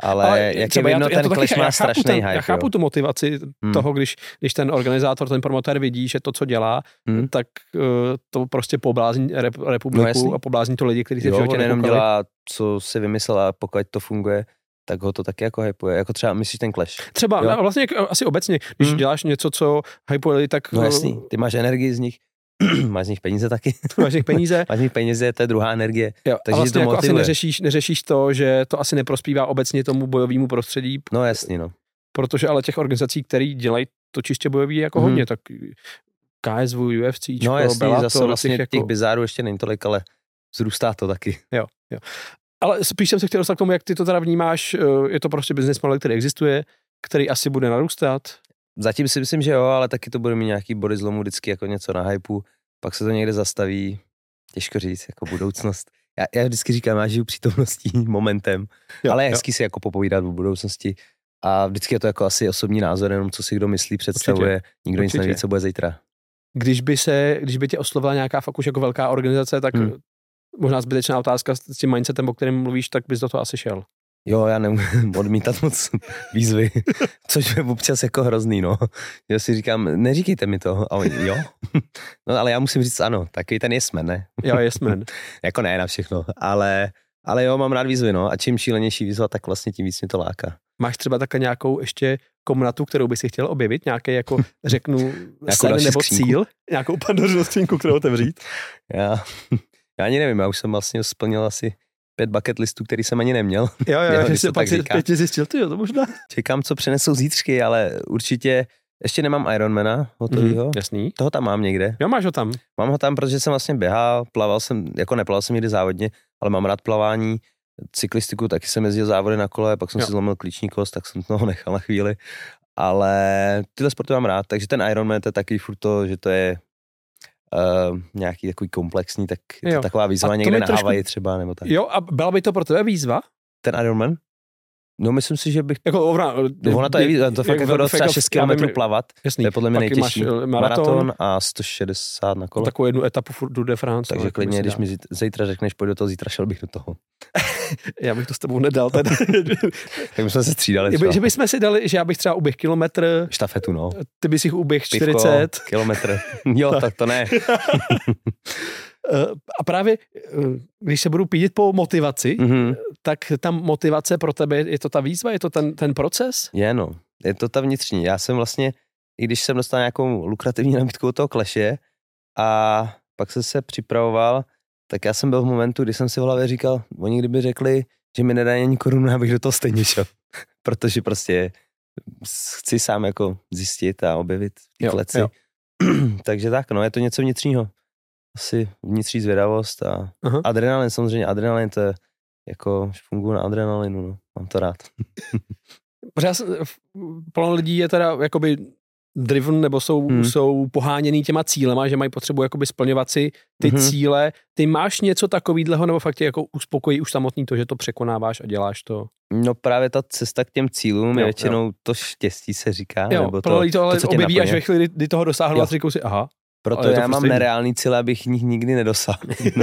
Ale, Ale jak je vidno, ten Clash má strašný ten, hype. Já chápu jo. tu motivaci hmm. toho, když, když ten organizátor, ten promotér vidí, že to, co dělá, hmm. tak uh, to prostě poblázní rep, republiku no, a poblázní to lidi, kteří se v životě nejenom dělá, co si vymyslel a pokud to funguje, tak ho to taky jako hypuje. Jako třeba myslíš ten Clash. Třeba, jo? vlastně asi obecně, když hmm. děláš něco, co hypuje lidi, tak... No jasný, ty máš energii z nich. máš z nich peníze taky. máš z nich peníze. máš z nich peníze, to je druhá energie. Jo, Takže a vlastně to jako asi neřešíš, neřešíš to, že to asi neprospívá obecně tomu bojovému prostředí. No jasně, no. Protože ale těch organizací, které dělají to čistě bojový jako mm. hodně, tak KSV, UFC, no jasně, Bellator, zase vlastně těch, jako... těch bizárů ještě není tolik, ale zrůstá to taky. Jo, jo. Ale spíš jsem se chtěl dostat k tomu, jak ty to teda vnímáš, eh, je to prostě business model, který existuje, který asi bude narůstat, Zatím si myslím, že jo, ale taky to bude mít nějaký body zlomu vždycky jako něco na hypeu, pak se to někde zastaví, těžko říct, jako budoucnost. Já, já vždycky říkám, já žiju přítomností, momentem, jo, ale je hezký jo. si jako popovídat o budoucnosti a vždycky je to jako asi osobní názor, jenom co si kdo myslí, představuje, Určitě. nikdo Určitě. nic neví, co bude zítra. Když by se, když by tě oslovila nějaká fakt už jako velká organizace, tak hmm. možná zbytečná otázka s tím mindsetem, o kterém mluvíš, tak bys do toho asi šel. Jo, já nemůžu odmítat moc výzvy, což je občas jako hrozný, no. Já si říkám, neříkejte mi to. A oni, jo. No ale já musím říct ano, takový ten jesmen, ne? Jo, jesmen. jako ne na všechno, ale, ale jo, mám rád výzvy, no. A čím šílenější výzva, tak vlastně tím víc mě to láká. Máš třeba také nějakou ještě komnatu, kterou by si chtěl objevit? Nějaký, jako řeknu, sen nebo skřínku. cíl? Nějakou pandořinu skřínku, kterou otevřít? já, já ani nevím, já už jsem vlastně splnil asi pět bucket listů, který jsem ani neměl. Jo, jo, že se pak si pěti zjistil, ty jo, to možná. Čekám, co přinesou zítřky, ale určitě ještě nemám Ironmana hotovýho. Mhm, jasný. Toho tam mám někde. Jo, máš ho tam. Mám ho tam, protože jsem vlastně běhal, plaval jsem, jako neplaval jsem nikdy závodně, ale mám rád plavání, cyklistiku, taky jsem jezdil závody na kole, pak jsem Jo. si zlomil klíční kost, tak jsem toho nechal na chvíli. Ale tyhle sporty mám rád, takže ten Ironman to je taky furt to, že to je uh, nějaký takový komplexní, tak je to Jo. taková A výzva to někde na trošku- Havaji třeba, nebo tak. Jo, a byla by to pro tebe výzva? Ten Ironman? No myslím si, že bych Jako ona, No, ona to je, to fakt jako do třeba 6 já km plavat, Jasný. to je podle mě nejtěžší. Eh, maraton, Maraton a 160 na kole. takovou jednu etapu furt Tour de France. Takže no, klidně, když dá. mi zít- zítra řekneš, pojď do toho, zítra šel bych do toho. Já bych to s tebou nedal. Teda. Tak my jsme se střídali že, třeba. že bychom si dali, že já bych třeba uběh kilometr, Štafetu, no. ty bys jich uběh Pivko, 40. kilometr. Jo, tak to ne. Eh, A právě, eh, když se budu pídit po motivaci, Mhm. tak tam motivace pro tebe, je to ta výzva, je to ten, ten proces? Je no, je to ta vnitřní. Já jsem vlastně, i když jsem dostal nějakou lukrativní nabídku od toho kleše a pak jsem se připravoval, tak já jsem byl v momentu, kdy jsem si v hlavě říkal, oni kdyby řekli, že mi nedají ani korunu, já bych do toho stejně šel. Protože prostě chci sám jako zjistit a objevit ty Jo, kleci. jo. Takže tak, no, je to něco vnitřního. Asi vnitřní zvědavost a Aha. adrenalin, samozřejmě adrenalin to je jako, že funguji na adrenalinu, no. mám to rád. Já jsem, plno lidí je teda jakoby driven nebo jsou, hmm. Hmm. jsou poháněný těma cílema, že mají potřebu jakoby splňovat si ty Mhm. cíle. Ty máš něco takového nebo fakt tě jako uspokojí už samotný to, že to překonáváš a děláš to? No právě ta cesta k těm cílům Jo, je většinou to štěstí se říká, Jo, nebo to, to ale to, co objeví až naplňuje. ve chvíli, kdy toho dosáhnou Jo. a říkou si, aha, Proto já mám stejný. nereálný cíl, abych nich nikdy nedosáhl.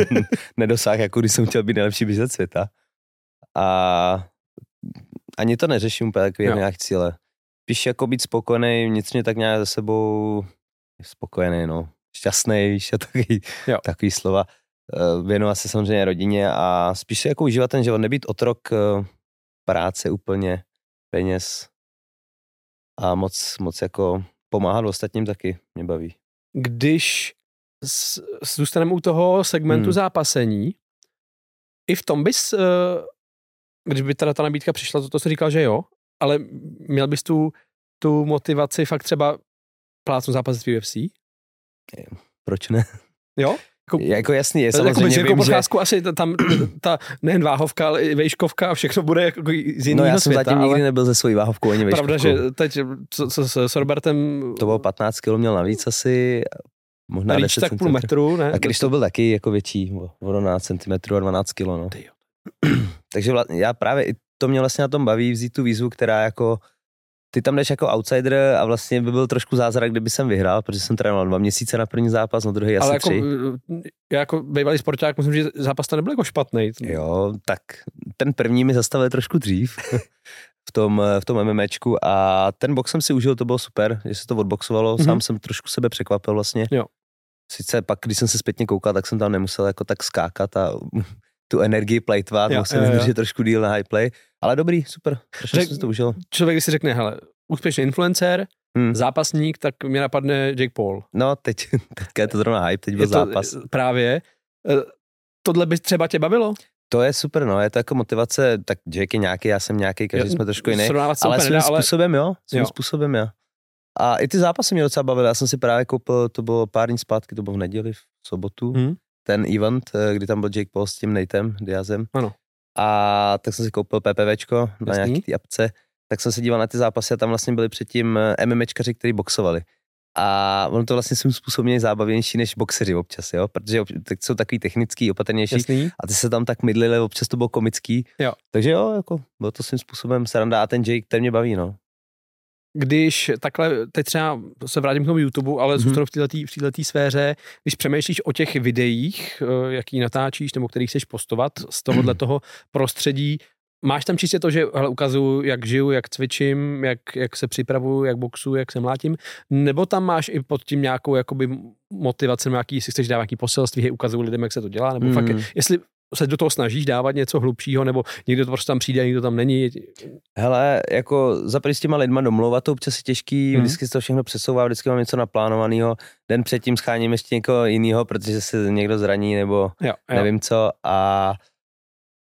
nedosáhl, jako když jsem chtěl být nejlepší běžec světa. A ani to neřeším úplně takový Jo. nějak cíle. Spíš jako být spokojený vnitřně tak nějak za sebou, spokojený, no, šťastný, víš, a takový, Jo. takový slova. Eh, Věnovat se samozřejmě rodině a spíš jako užívat ten život, nebýt otrok eh, práce úplně, peněz a moc, moc jako pomáhat ostatním taky mě baví. Když s- zůstaneme u toho segmentu Hmm. zápasení, i v tom bys, eh, když by teda ta nabídka přišla, to, to jsi říkal, že jo, ale měl bys tu, tu motivaci fakt třeba plácnu zápasit v UFC? Proč ne? Jo? Jako, Jako jasný, je jako samozřejmě jako vím, že... procházku asi ta- tam ta nejen váhovka, ale i vejškovka a všechno bude jako z jiného No já jsem světa, zatím ale nikdy nebyl ze svojí váhovkou ani pravda, vejškovkou. že teď co, co, s, s Robertem To bylo 15 kg měl navíc asi, možná Rýč 10 tak půl metru, ne? A když to byl taky jako větší, o o 12 cm a 12 kg, no. Takže vla, já právě i to mě vlastně na tom baví vzít tu výzvu, která jako ty tam jdeš jako outsider a vlastně by byl trošku zázrak, kdyby jsem vyhrál, protože jsem trénoval dva měsíce na první zápas, na druhý asi ale jako, tři. já jako bývalý sporták, myslím, že zápas to nebyl jako špatný. Jo, tak ten první mi zastavil trošku dřív v tom, v tom MMAčku a ten box jsem si užil, to bylo super, že se to odboxovalo, Mhm. mm-hmm. sám jsem trošku sebe překvapil vlastně. Jo. Sice pak, když jsem se zpětně koukal, tak jsem tam nemusel jako tak skákat a tu energii plejtvat, Jo, jo. vydržet trošku díl na high play, ale dobrý, super, Řek- jsem si to užil. Člověk, když si řekne, hele, úspěšný influencer, Hmm. zápasník, tak mě napadne Jake Paul. No, teď, teďka je to zrovna hype, teď byl Je to zápas. právě. Eh, Tohle by třeba tě bavilo? To je super, no, je to jako motivace, tak Jake je nějaký, já jsem nějaký, každý Jo, jsme trošku jiný. Ale svým nedá, ale způsobem, jo. Svým Jo. způsobem, jo. A i ty zápasy mě docela bavily. Já jsem si právě koupil, to bylo pár dní zpátky, to bylo v neděli, v sobotu, Hmm. Ten event, eh, kdy tam byl Jake Paul s tím Natem, Diazem. Ano. A tak jsem si koupil PPVčko na Jasný. nějaký ty apce. Tak jsem se díval na ty zápasy a tam vlastně byli předtím eh, MMAčkaři, kteří boxovali. A ono to vlastně svým způsobem je zábavnější než boxeři občas, jo? Protože ob- tak jsou takový technický, opatrnější jasný. a ty se tam tak mydlili, občas to bylo komický. Jo. Takže jo, jako bylo to svým způsobem sranda a ten Jake, ten mě baví, no. Když takhle, teď třeba se vrátím k tomu YouTube, ale Mhm. zůstanu v této v této sféře, když přemýšlíš o těch videích, eh, jaký natáčíš nebo který chceš postovat z tohohle toho prostředí, máš tam čistě to, že hele, ukazuju, jak žiju, jak cvičím, jak, jak se připravuju, jak boxuju, jak se mlátím, nebo tam máš i pod tím nějakou jakoby motivaci, nějaký, jestli chceš dávat nějaký poselství, hej, ukazuju lidem, jak se to dělá, nebo Mm. fakt, jestli se do toho snažíš dávat něco hlubšího, nebo někdo to prostě tam přijde a někdo tam není. Hele, jako za s těma lidma domlouvat to občas je těžký, Mhm. mm. vždycky se to všechno přesouvá, vždycky mám něco naplánovaného, den předtím scháním ještě někoho jiného, protože se někdo zraní nebo Jo, jo. nevím co a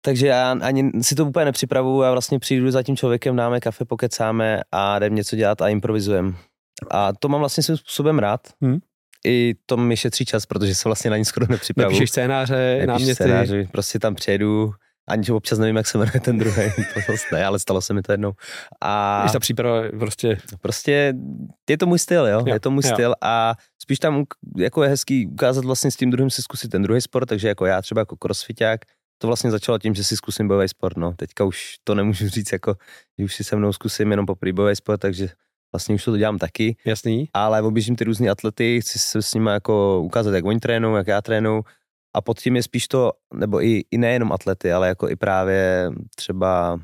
takže já ani si to úplně nepřipravuju, já vlastně přijdu za tím člověkem, dáme kafe, pokecáme a jdem něco dělat a improvizujeme. A to mám vlastně svým způsobem rád. Hmm. I to mi šetří čas, protože se vlastně na ní skoro nepřipravu. Napíšeš scénáře, náměty. scénáři, prostě tam přijedu, ani občas nevím, jak se jmenuje ten druhý, to zase ne, ale stalo se mi to jednou. A Když ta příprava prostě... prostě je to můj styl, jo, Jo, je to můj jo. styl a spíš tam jako je hezký ukázat vlastně s tím druhým si zkusit ten druhý sport, takže jako já třeba jako crossfiták, to vlastně začalo tím, že si zkusím bojový sport, no. Teďka už to nemůžu říct jako, že už si se mnou zkusím jenom poprvé bojový sport, takže vlastně už to dělám taky, Jasný. ale objíždím ty různé atlety, chci se s nimi jako ukázat, jak oni trénují, jak já trénuju a pod tím je spíš to, nebo i, i nejenom atlety, ale jako i právě třeba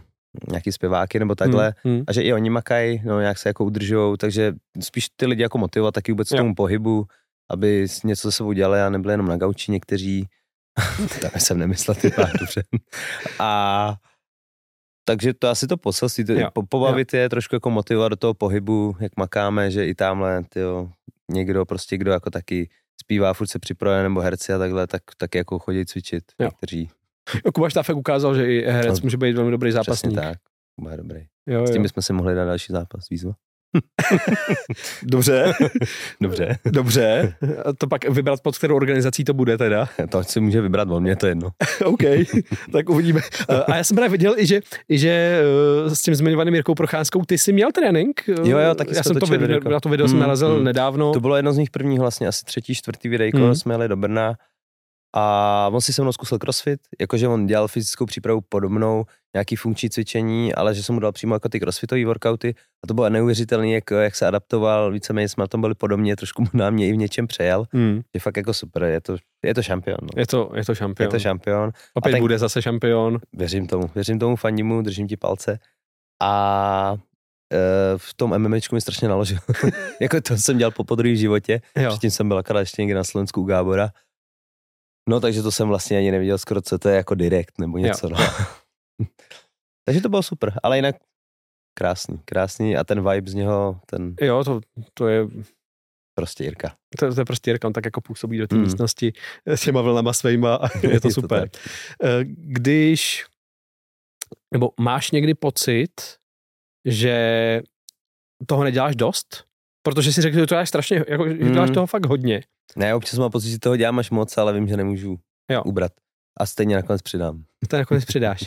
nějaký zpěváky nebo takhle, Hmm, hmm. a že i oni makají, no nějak se jako udržujou, takže spíš ty lidi jako motivovat taky vůbec k Jo. tomu pohybu, aby něco se sebou dělali a nebyli jenom na gauči někteří. Tam jsem nemyslel ty pár, dobře. A takže to asi to poselství, to, Jo, po, pobavit je, trošku jako motivovat do toho pohybu, jak makáme, že i tamhle tyjo, někdo prostě, kdo jako taky zpívá, furt se připravuje, nebo herci a takhle, tak taky jako chodí cvičit Jo. někteří. Jo, Kuba Štáfek ukázal, že i herec No, může být velmi dobrý Přesně zápasník. tak. Bude dobrý. Jo, S tím jo. bychom si mohli dát další zápas, výzva. Dobře, Dobře. dobře. A to pak vybrat pod kterou organizací to bude teda. To si může vybrat on, mě to je jedno. OK, tak uvidíme. A já jsem právě viděl i, že, i že eh, s tím zmiňovaným Jirkou Procházkou ty jsi měl trénink. Jo, jo, taky Já jsem to video, videjko. na to video jsem Mm, narazil mm. nedávno. To bylo jedno z nich prvních vlastně, asi třetí, čtvrtý videjko, Hmm. jsme jeli do Brna a on si se mnou zkusil crossfit, jakože on dělal fyzickou přípravu podobnou, nějaký funkční cvičení, ale že jsem mu dal přímo jako ty crossfitové workouty a to bylo neuvěřitelné, jak, jak se adaptoval, víceméně jsme na tom byli podobně, trošku mu na mě i v něčem přejel, Hmm. je fakt jako super, je to, je to šampion. No. Je to, je to Je šampion. to šampion, Opět A ten- bude zase šampion. věřím tomu, věřím tomu, fandím mu, držím ti palce a e, v tom MMAčku mi strašně naložil. jako to jsem dělal po podruhé v životě, Jo. Předtím jsem byl akorát ještě někde na Slovensku u Gábora. No takže to jsem vlastně ani neviděl skoro, co to je jako direkt nebo něco. Jo, no. takže to bylo super, ale jinak krásný, krásný a ten vibe z něho, ten Jo, to, to je prostě Jirka. to, to je prostě Jirka, on tak jako působí do té Mm. místnosti s těma vlnama svejma a je to super. tak. Eh, Když, nebo máš někdy pocit, že toho neděláš dost? Protože si řekl, že to děláš strašně, jako, že děláš Mm. toho fakt hodně. Ne, občas mám pocit, že toho dělám až moc, ale vím, že nemůžu Jo. ubrat. A stejně nakonec přidám. To nakonec přidáš.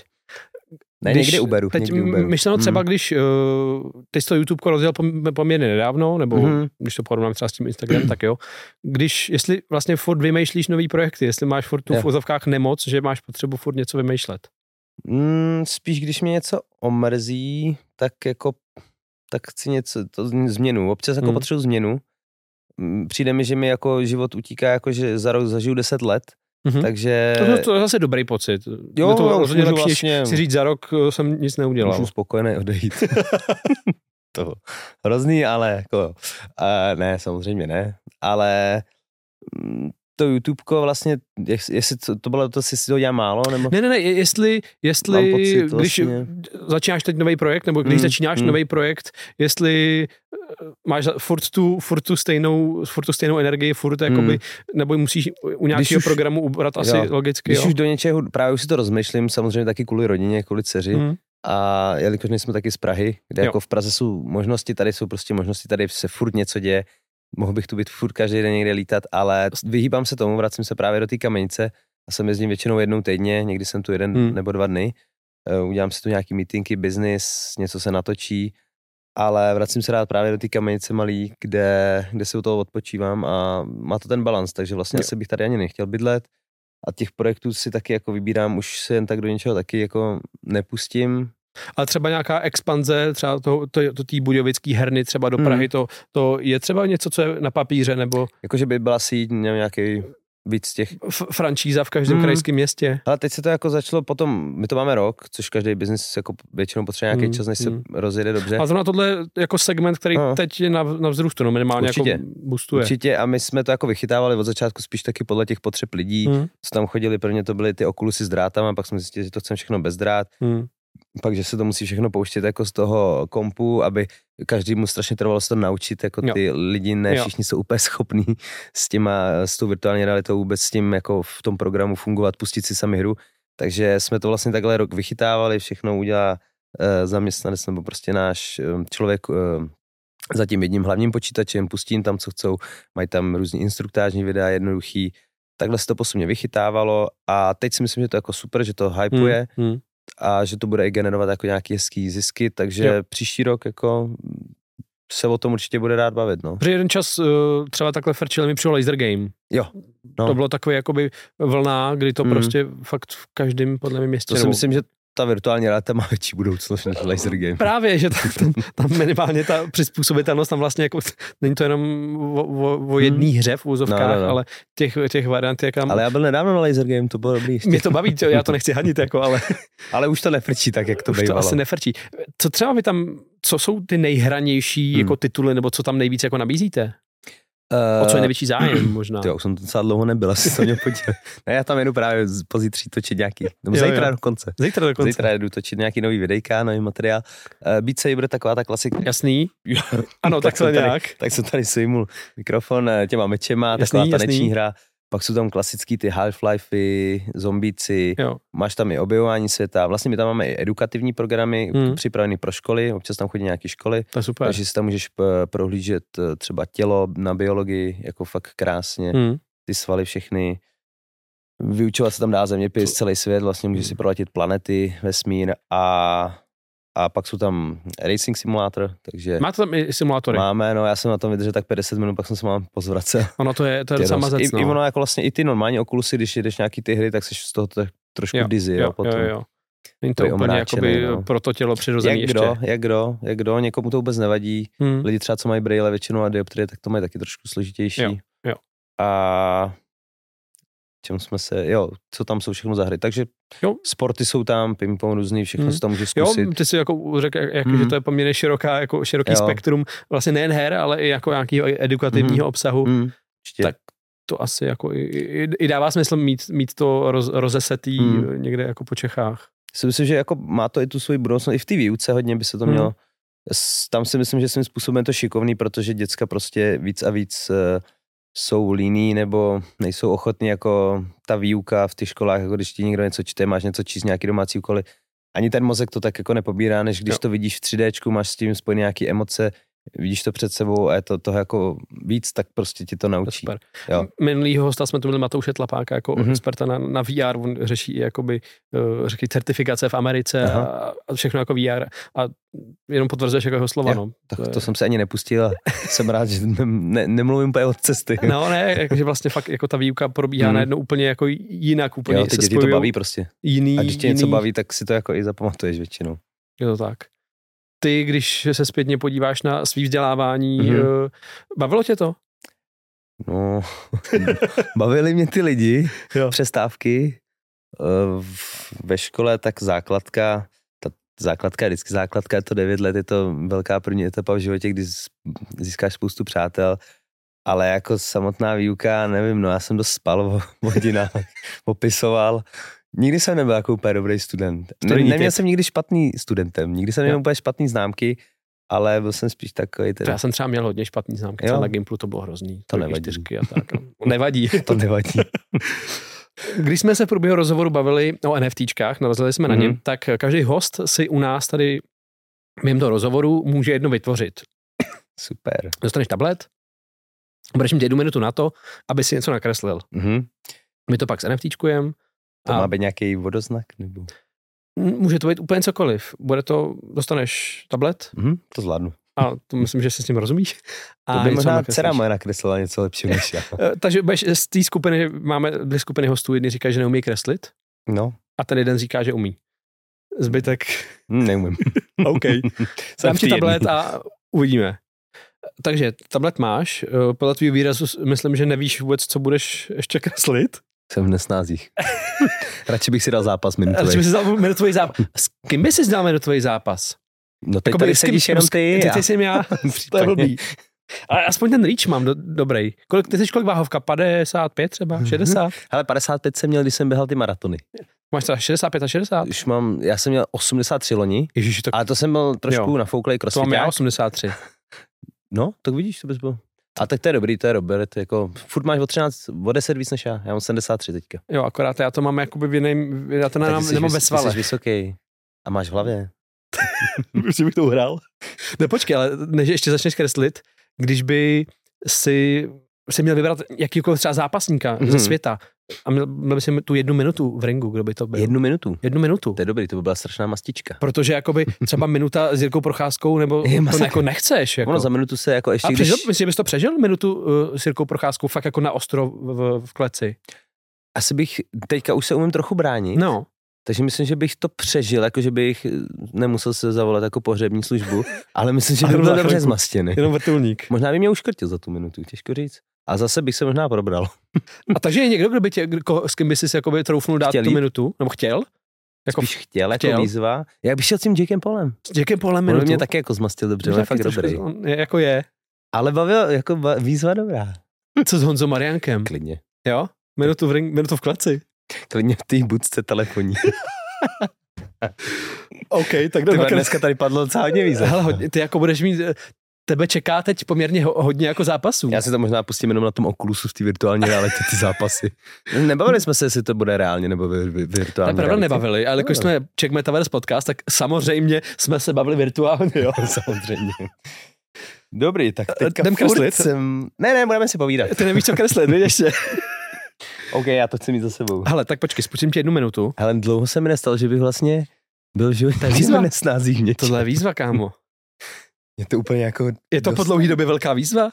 Ne, Když- někdy uberu. Teď někdy uberu. myšleno třeba, Hmm. když uh, ty jsi to YouTube rozjel pom- poměrně nedávno, nebo Mhm. když to porovnám třeba s tím Instagramem, tak jo. Když, jestli vlastně furt vymýšlíš nový projekty, jestli máš furt tu v úzovkách nemoc, že máš potřebu furt něco vymýšlet. Mm, spíš, když mě něco omrzí, tak jako tak chci něco, to změnu. Občas jako hmm. potřebuji změnu. Přijde mi, že mi jako život utíká, jako že za rok zažiju 10 let, Mhm. takže To, to, to, je zase dobrý pocit. Jo, je to už rozhodně lepší, vlastně- si říct za rok eh, jsem nic neudělal. můžu spokojeně odejít. to hrozný, ale jako, uh, ne, samozřejmě ne, ale mm, to YouTubeko vlastně, jestli to, to bylo to, jestli si to dělá málo, nebo... Ne, ne, ne, jestli, jestli pocit když vlastně- začínáš teď nový projekt, nebo když Mm, začínáš mm. nový projekt, jestli eh, máš furt tu, furt tu, stejnou, furt tu stejnou energii, furt jakoby, nebo musíš u nějakého už- programu ubrat asi jo, logicky, Když jo. už do něčeho, právě už si to rozmýšlím, samozřejmě taky kvůli rodině, kvůli dceři, Mm. A jelikož nejsme taky z Prahy, kde Jo. jako v Praze jsou možnosti, tady jsou prostě možnosti, tady se furt něco děje, mohl bych tu být furt každý den někde lítat, ale vyhýbám se tomu, vracím se právě do té kamenice a jsem jezdím většinou jednou týdně, někdy jsem tu jeden Hmm. nebo dva dny, Eh, udělám si tu nějaký meetingy, business, něco se natočí, ale vracím se rád právě do té kamenice malý, kde, kde si u toho odpočívám a má to ten balans, takže vlastně Jo. asi bych tady ani nechtěl bydlet a těch projektů si taky jako vybírám, už se jen tak do něčeho taky jako nepustím, A třeba nějaká expanze, třeba to, to, to tý budějovický herny třeba do Hmm. Prahy, to, to je třeba něco, co je na papíře, nebo Jakože by byla síť, nějaký víc těch. f- franšíza v každém Hmm. krajském městě. Ale teď se to jako začalo potom, my to máme rok, což každý biznis jako většinou potřebuje nějaký Hmm, čas, než se hmm. rozjede dobře. A zrovna tohle jako segment, který No. teď je na, na vzrůstu, no minimálně Určitě. jako boostuje. Určitě a my jsme to jako vychytávali od začátku spíš taky podle těch potřeb lidí, Hmm. co tam chodili, prvně to byly ty okulusy s drátama, pak jsme zjistili, že to chceme všechno bez drát, Hmm. Pak, že se to musí všechno pouštět jako z toho kompu, aby každý mu strašně trvalo se to naučit, jako Jo. ty lidi, ne Jo. všichni jsou úplně schopní s těma, s tou virtuální realitou vůbec s tím jako v tom programu fungovat, pustit si sami hru, takže jsme to vlastně takhle rok vychytávali, všechno udělá uh, zaměstnanec nebo prostě náš um, člověk uh, za tím jedním hlavním počítačem, pustím tam, co chcou, mají tam různý instruktážní videa, jednoduchý, takhle se to postupně vychytávalo a teď si myslím, že to je jako super, že to hypuje Hmm, hmm. A že to bude i generovat jako nějaký hezký zisky, takže Jo. příští rok jako se o tom určitě bude rád bavit, no. Protože jeden čas uh, třeba takhle frčili mi přišel Laser Game. Jo, no. To bylo takový jakoby vlna, kdy to Mm. prostě fakt v každém podle mě městě. To si nebo- myslím, že ta virtuální realita má větší budoucnost než laser game. Právě, že tam, tam, tam minimálně ta přizpůsobitelnost tam vlastně jako, není to jenom o, o, o jedný hře v úzovkách, No, no, no. ale těch, těch variant je kam... Ale já byl nedávno na laser game, to bylo dobrý. ještě. Mě to baví, to, já to nechci hanit, jako, ale Ale už to nefrčí tak, jak to už to bývalo. asi nefrčí. Co třeba vy tam, co jsou ty nejhranější Hmm. jako tituly, nebo co tam nejvíc jako nabízíte? O co je největší zájem možná? Ty, už jsem to docela dlouho nebyl, asi to měl podívat. Ne, já tam jedu právě pozítří točit nějaký, nebo Jo, zítra jo. dokonce. Zítra dokonce. Zítra jedu točit nějaký nový videjka, nový materiál. Uh, Beat Saber, taková ta klasika. Jasný? Ano, Tak takhle jsem tady- nějak. Tak jsem tady sejmul mikrofon eh, těma mečema, Jasný, taková taneční jasný. hra. Pak jsou tam klasický ty Half-Lifey, zombíci, Jo. máš tam i objevování světa. Vlastně my tam máme i edukativní programy Hmm. připravené pro školy, občas tam chodí nějaké školy, To je super. takže si tam můžeš p- prohlížet eh, třeba tělo na biologii, jako fakt krásně, Hmm. ty svaly všechny. Vyučovat se tam dá zeměpis, celý svět, vlastně můžeš si proletět planety, vesmír a, a pak jsou tam racing simulátor, takže Máte tam i simulátory? máme, no já jsem na tom vydržel tak 50 minut, pak jsem se mám pozvracel. Ono to je, to je docela mazec, I, no. I ono jako vlastně i ty normální okulusy, když jedeš nějaký ty hry, tak jsi z toho tak trošku Jo, dizzy, jo, jo, potom. jo, jo. Není to úplně jakoby no. pro to tělo přirozený Jak ještě. kdo, jak kdo, jak kdo, někomu to vůbec nevadí. Hmm. Lidi třeba, co mají braille většinou a dioptrie, tak to mají taky trošku složitější. Jo, jo. A čem jsme se, jo, co tam jsou všechno za hry. Takže Jo. sporty jsou tam, ping-pong různý, všechno Hmm. si tam můžeš Jo, zkusit. ty si jako řekl, jak, Mhm. že to je poměrně široká, jako široký Jo. spektrum, vlastně nejen her, ale i jako nějakého edukativního obsahu. Hmm, určitě. Tak to asi jako i, i, i dává smysl mít, mít to roz, rozesetý Hmm. někde jako po Čechách. si myslím, že jako má to i tu svoji budoucnost. I v té výuce hodně by se to Hmm. mělo. S- Tam si myslím, že svým způsobem je to šikovný, protože děcka prostě víc a víc eh, jsou líní nebo nejsou ochotní jako ta výuka v těch školách, jako když ti někdo něco čte, máš něco číst, nějaký domácí úkoly. Ani ten mozek to tak jako nepobírá, než když Jo. to vidíš v 3D, máš s tím spojené nějaké emoce, vidíš to před sebou a je to toho jako víc, tak prostě ti to je naučí. super. Jo. Minulýho hosta jsme tu měli Matouše Tlapáka jako Mhm. experta na, na VR, on řeší jakoby, uh, řekli, certifikace v Americe Aha. a, a, všechno jako VR a jenom potvrzuješ jako jeho slova, Jo, no. Tak To je- to jsem se ani nepustil a jsem rád, že ne, ne, nemluvím úplně od cesty. No ne, jakože vlastně fakt jako ta výuka probíhá Hmm. najednou úplně jako jinak, úplně jo, ty se děti to baví prostě. jiný, A když tě jiný, něco baví, tak si to jako i zapamatuješ většinou. Je to tak. Ty, když se zpětně podíváš na svý vzdělávání, Mhm. mm-hmm. bavilo tě to? No, bavili mě ty lidi, Jo. přestávky. Eh, v- Ve škole tak základka, ta základka je vždycky základka, je to 9 let, je to velká první etapa v životě, kdy získáš spoustu přátel, ale jako samotná výuka, nevím, no já jsem dost spal o hodinách, popisoval. Nikdy jsem nebyl jako úplně dobrý student. Ne, Studijní neměl jsem nikdy špatný studentem, nikdy jsem neměl úplně špatný známky, ale byl jsem spíš takový teda, já jsem třeba měl hodně špatný známky, Jo. třeba na Gimplu to bylo hrozný. To nevadí. čtyřky a tak. no. Nevadí. to nevadí. Když jsme se v průběhu rozhovoru bavili o NFTčkách, narazili jsme na Mhm. ně, tak každý host si u nás tady během toho rozhovoru může jedno vytvořit. Super. Dostaneš tablet, budeš mít jednu minutu na to, aby si něco nakreslil. Mhm. My to pak s NFTčkujem. To A- má být nějaký vodoznak? Nebo... Může to být úplně cokoliv. Bude to, dostaneš tablet Mhm, to zvládnu. a to myslím, že si s tím rozumíš. To A by něco možná dcera moje nakreslila něco lepšího než já. Eh, Takže budeš z té skupiny, máme dvě skupiny hostů, jedni říká, že neumí kreslit No, a ten jeden říká, že umí. Zbytek, neumím. OK. Dám ti tablet a uvidíme. Takže tablet máš, eh, podle tvýho výrazu myslím, že nevíš vůbec, co budeš ještě kreslit. Jsem v nesnázích. Radši bych si dal zápas minutový. ty bys si dal minutový zápas. S kým bys si dal minutový zápas? No teď Jakoby tady sedíš jenom ty. Já. ty jsem já. to je blbý. Ale aspoň ten reach mám do, dobrý. Kolik, ty jsi kolik váhovka? 55 třeba? Mhm. 60? Hele, 55 jsem měl, když jsem běhal ty maratony. Máš třeba 65 a 60? Už mám, já jsem měl 83 loni, Ježiši, to, ale to jsem byl trošku Jo. nafouklej to mám já crossfiták. 83. No, tak vidíš, to bys byl. A tak to je dobrý, to je Robert, jako furt máš o 13, o 10 víc než já, já mám 73 teďka. Jo, akorát já to mám jakoby v jiném, já to Tak nemám, jsi nemám vys- ve svale. jsi vysoký a máš v hlavě. Určitě bych to uhrál. Ne, počkej, ale než ještě začneš kreslit, když by si, si měl vybrat jakýkoliv třeba zápasníka mm-hmm. ze světa a měl, měl by si tu jednu minutu v ringu, kdo by to byl? Jednu minutu. Jednu minutu. To je dobrý, to by byla strašná mastička. Protože jakoby třeba minuta s Jirkou Procházkou, nebo Je to masakr. jako nechceš. Jako. Ono za minutu se jako ještě, a když... přežil, myslíš, že bys to přežil minutu uh, s Jirkou Procházkou fakt jako na ostro v, v kleci? Asi bych, teďka už se umím trochu bránit, No, takže myslím, že bych to přežil, jako že bych nemusel se zavolat jako pohřební službu, ale myslím, že bych byl dobře zmastěný. jenom vrtulník. Možná by mě uškrtil za tu minutu, těžko říct. A zase bych se možná probral. A takže je někdo, kdo by tě, ko, s kým by si jakoby troufnul dát Chtěl tu minutu? Nebo chtěl? Jako Spíš chtěl, jako chtěl. výzva. Já bych šel s tím Jackem Polem. s Jackem Polem On minutu? mě taky jako zmastil dobře, on je fakt dobrý. On je, jako je. Ale bavil, jako ba- výzva dobrá. Co s Honzou Mariankem? Klidně. Jo? Minutu v, ring, minutu v kleci. Klidně v té budce telefonní. OK, tak na dneska tady padlo docela hodně výzev. Hele, ty jako budeš mít, eh, tebe čeká teď poměrně ho, hodně jako zápasů. Já si to možná pustím jenom na tom Oculusu v té virtuální realitě, ty zápasy. Nebavili jsme se, jestli to bude reálně nebo vi- vi- To je virtuální pravda nebavili, ale jako No. jsme Czech Metaverse podcast, tak samozřejmě jsme se bavili virtuálně, jo. Samozřejmě. Dobrý, tak Eh, teďka jdem kreslit? Jsem... Ne, ne, budeme si povídat. Ty nevíš, co kreslit, víš ještě. OK, já to chci mít za sebou. Hele, tak počkej, spustím ti jednu minutu. Ale dlouho se mi nestalo, že bych vlastně byl v životě je výzva. nesnází něčem. Tohle je výzva, kámo. Je to úplně jako... Je to dost- po dlouhý době velká výzva?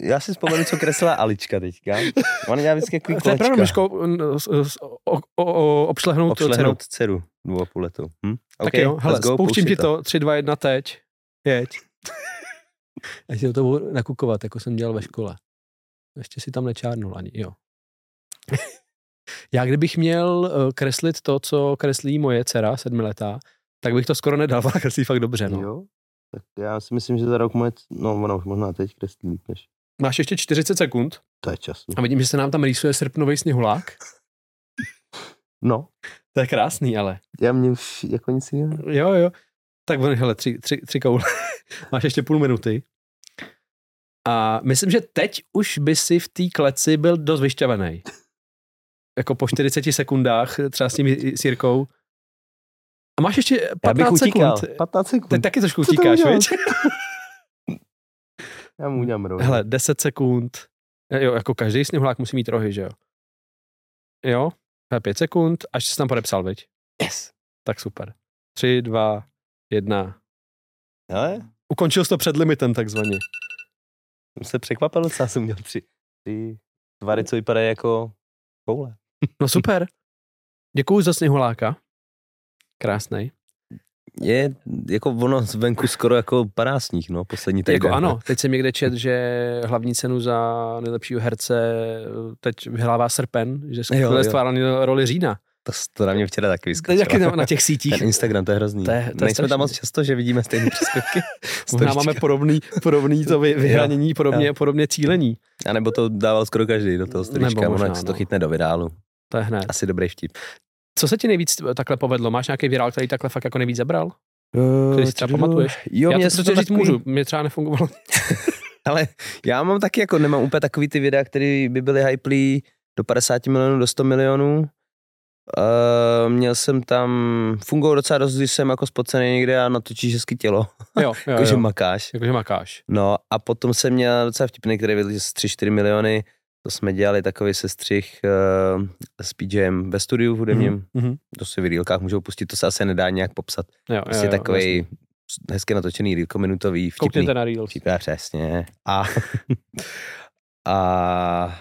Já si vzpomenu, co kreslila Alička teďka. Ona dělá vždycky jako To je pravda, Myško, n- s- s- o- o- o- obšlehnout dceru. Obšlehnout dceru dvou a půl letu. Hm? Tak OK, jo, hele, go, spouštím ti to, 3, 2, 1, teď. Jeď. Já si do toho budu nakukovat, jako jsem dělal ve škole. Ještě si tam nečárnul ani, jo. Já kdybych měl eh, kreslit to, co kreslí moje dcera, sedmiletá, tak bych to skoro nedal, ona kreslí fakt dobře, no. Jo? Tak já si myslím, že za rok moje... No, ona už možná teď kreslí líp, než... Máš ještě 40 sekund To je času. a vidím, že se nám tam rýsuje srpnový sněhulák. No, To je krásný, ale. já mě už jako nic jiného. Jo, jo. Tak on, hele, tři, tři, tři koule. Máš ještě půl minuty. A myslím, že teď už by si v té kleci byl dost vyšťavený. Jako po 40 sekundách, třeba s tím s Jirkou. A máš ještě Já bych 15 utíkal. sekund. 15 sekund. Ty taky trošku Co utíkáš, viď? Já mu udělám rovnou. Hele, 10 sekund. Jo, jako každý sněhulák musí mít rohy, že jo? Jo, 5 sekund, až jsi tam podepsal, viď? Yes. Tak super. 3, 2, 1. Ale Ukončil jsi to před limitem takzvaně. jsem se překvapil, docela jsem měl tři, tři tvary, co vypadají jako koule. No super. Děkuju za sněhuláka. Krásný. Je jako ono zvenku skoro jako padá sníh, no, poslední týden. Jako ano, teď jsem někde čet, že hlavní cenu za nejlepšího herce teď vyhrává Srpen, že Jo, skvěle jo. stváral roli Října. To, to na mě včera taky vyskočilo. taky na, na těch sítích. Ten Instagram, to je hrozný. To je- to je Nejsme tam moc často, že vidíme stejné příspěvky. Možná máme podobný, podobný to vy, vyhranění, podobně, podobně cílení. A nebo to dával skoro každý do toho storička, ono jak se to no. chytne do virálu. To je hned. Asi dobrý vtip. Co se ti nejvíc takhle povedlo? Máš nějaký virál, který takhle fakt jako nejvíc zabral? Uh, Který si třeba pamatuješ? Jo, Já mě to se prostě říct takový- můžu, mě třeba nefungovalo. Ale já mám taky jako, nemám úplně takový ty videa, které by byly hyplý do 50 milionů, do 100 milionů. Uh, měl jsem tam, fungovalo docela dost, když jsem jako spocený někde a natočíš hezky tělo, Jo, jo, jakože jo. makáš. Jakože makáš. No a potom jsem měl docela vtipný, který byl 3-4 miliony, to jsme dělali takový sestřih uh, s PJem ve studiu hudebním, Mhm. to si v reelkách můžou pustit, to se asi nedá nějak popsat. Jo, Prostě jo, jo, takový jasně. hezky natočený reelko minutový, vtipný. Koukněte na. Vtipná, přesně. A, a,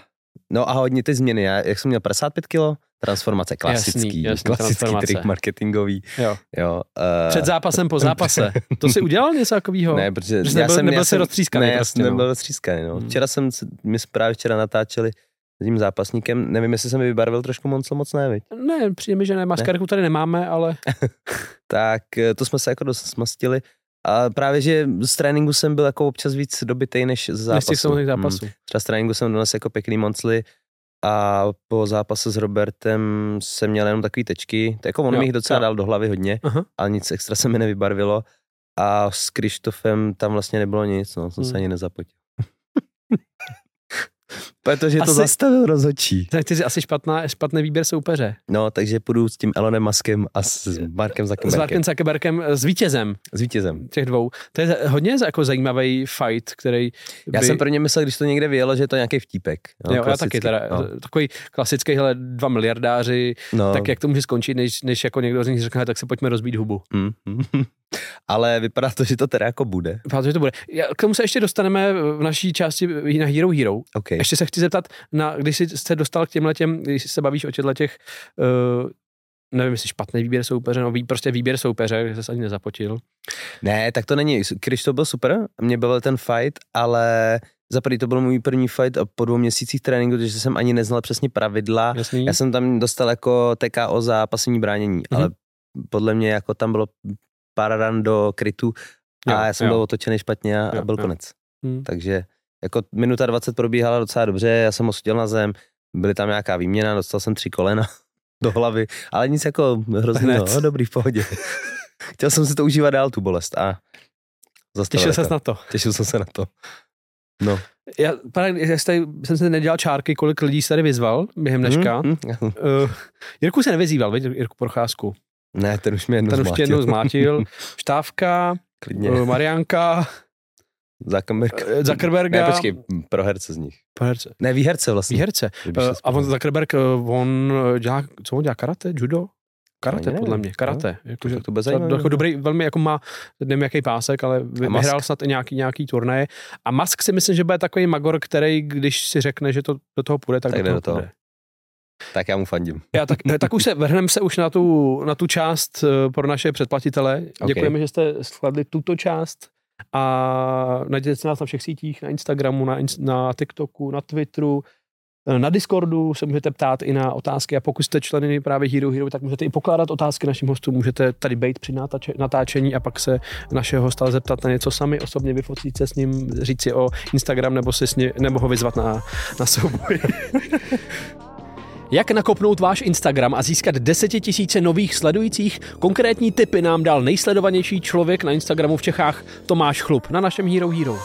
no a hodně ty změny. Já, jak jsem měl 55 kilo, transformace klasický, Jasný, jasný, klasický transformace. trik marketingový. Jo. Jo, uh, Před zápasem, po zápase. To si udělal něco takového? Ne, protože Že jsi já nebyl- jsem, nebyl já jsem, roztřískaný Ne, já prostě, jsem no. nebyl roztřískaný, no. Hmm. Včera jsem, my jsme právě včera natáčeli s tím zápasníkem, nevím, jestli jsem mi vybarvil trošku moc, moc ne, viď? Ne, přijde mi, že ne. Maskarku tady nemáme, ale Tak eh, to jsme se jako dost smastili. A právě, že z tréninku jsem byl jako občas víc dobitej než z než z těch zápasu. samotných Hmm. zápasů. Třeba z tréninku jsem donesl jako pěkný moncly a po zápase s Robertem jsem měl jenom takový tečky. To jako on Jo, mi jich docela jo. dal do hlavy hodně, Aha. ale nic extra se mi nevybarvilo. A s Krištofem tam vlastně nebylo nic, no, jsem se Hmm. ani nezapotil. Protože to Asi- zastavil rozhodčí. Tak ty jsi asi špatná, špatný výběr soupeře. No, takže půjdu s tím Elonem Muskem a s Markem S Zuckerbergem. Markem Zuckerbergem, s vítězem S vítězem. těch dvou. To je hodně jako zajímavý fight, který by... Já jsem pro ně myslel, když to někde vyjelo, že je to nějaký vtípek. jo, já taky teda, No. takový klasický, hele, dva miliardáři, No. tak jak to může skončit, než, než jako někdo z nich řekne, tak se pojďme rozbít hubu. Mm, mm. Ale vypadá to, že to teda jako bude. Vypadá to, že to bude. Já, k tomu se ještě dostaneme v naší části na Hero Hero. OK. Ještě se chci zeptat, na, když jsi se dostal k těmhle těm, když se bavíš o těchto těch, uh, nevím, jestli špatný výběr soupeře, no prostě výběr soupeře, že se ani nezapotil. Ne, tak to není. Když to byl super, mě bavil ten fight, ale za prvý to byl můj první fight a po dvou měsících tréninku, takže jsem ani neznal přesně pravidla. Jasný? Já jsem tam dostal jako TKO za pasivní bránění, Mhm. ale podle mě jako tam bylo pár ran do krytu a Jo, já jsem jo. byl otočený špatně a, Jo, a byl jo. konec. Hmm. Takže jako minuta 20 probíhala docela dobře, já jsem ho na zem, byly tam nějaká výměna, dostal jsem tři kolena do hlavy, ale nic jako hrozného, Hned. no, dobrý, v pohodě. Chtěl jsem si to užívat dál, tu bolest a Těšil to. ses na to. Těšil jsem se na to. No. Já, pane, já tady, jsem se nedělal čárky, kolik lidí jsi tady vyzval během dneška. Hmm, Hmm? hmm. Uh, Jirku se nevyzýval, viď? Jirku Procházku. Ne, ten už mě jednou Ten už tě zmátil. jednou zmátil. Štávka, Klidně. uh, Marianka, Zuckerberg. uh, Zuckerberga. Ne, počkej, pro herce z nich. Herce. Ne, výherce vlastně. Výherce. Uh, se a on Zuckerberg, uh, on dělá, co on dělá, karate, judo? Karate, Ani podle mě, karate. Jakože, to bude to, zajímavé. jako dobrý, velmi jako má, nevím jaký pásek, ale vyhrál snad i nějaký, nějaký turnaje. A Musk si myslím, že bude takový magor, který, když si řekne, že to do toho půjde, tak, Tak do toho, do toho. půjde. Tak já mu fandím. Já tak, tak už se vrhneme se už na tu, na tu část eh, pro naše předplatitele. Ok. Děkujeme, že jste skladli tuto část a najděte se nás na všech sítích, na Instagramu, na, na TikToku, na Twitteru, eh, na Discordu se můžete ptát i na otázky. A pokud jste členy právě Hero Hero, tak můžete i pokládat otázky našim hostům, můžete tady být při natáče- natáčení a pak se našeho hosta zeptat na něco. Sami osobně, vyfotit se s ním, říct si o Instagram nebo, si s ně, nebo ho vyzvat na, na souboj. Jak nakopnout váš Instagram a získat desetitisíce nových sledujících? Konkrétní tipy nám dal nejsledovanější člověk na Instagramu v Čechách Tomáš Chlup na našem Hero Hero.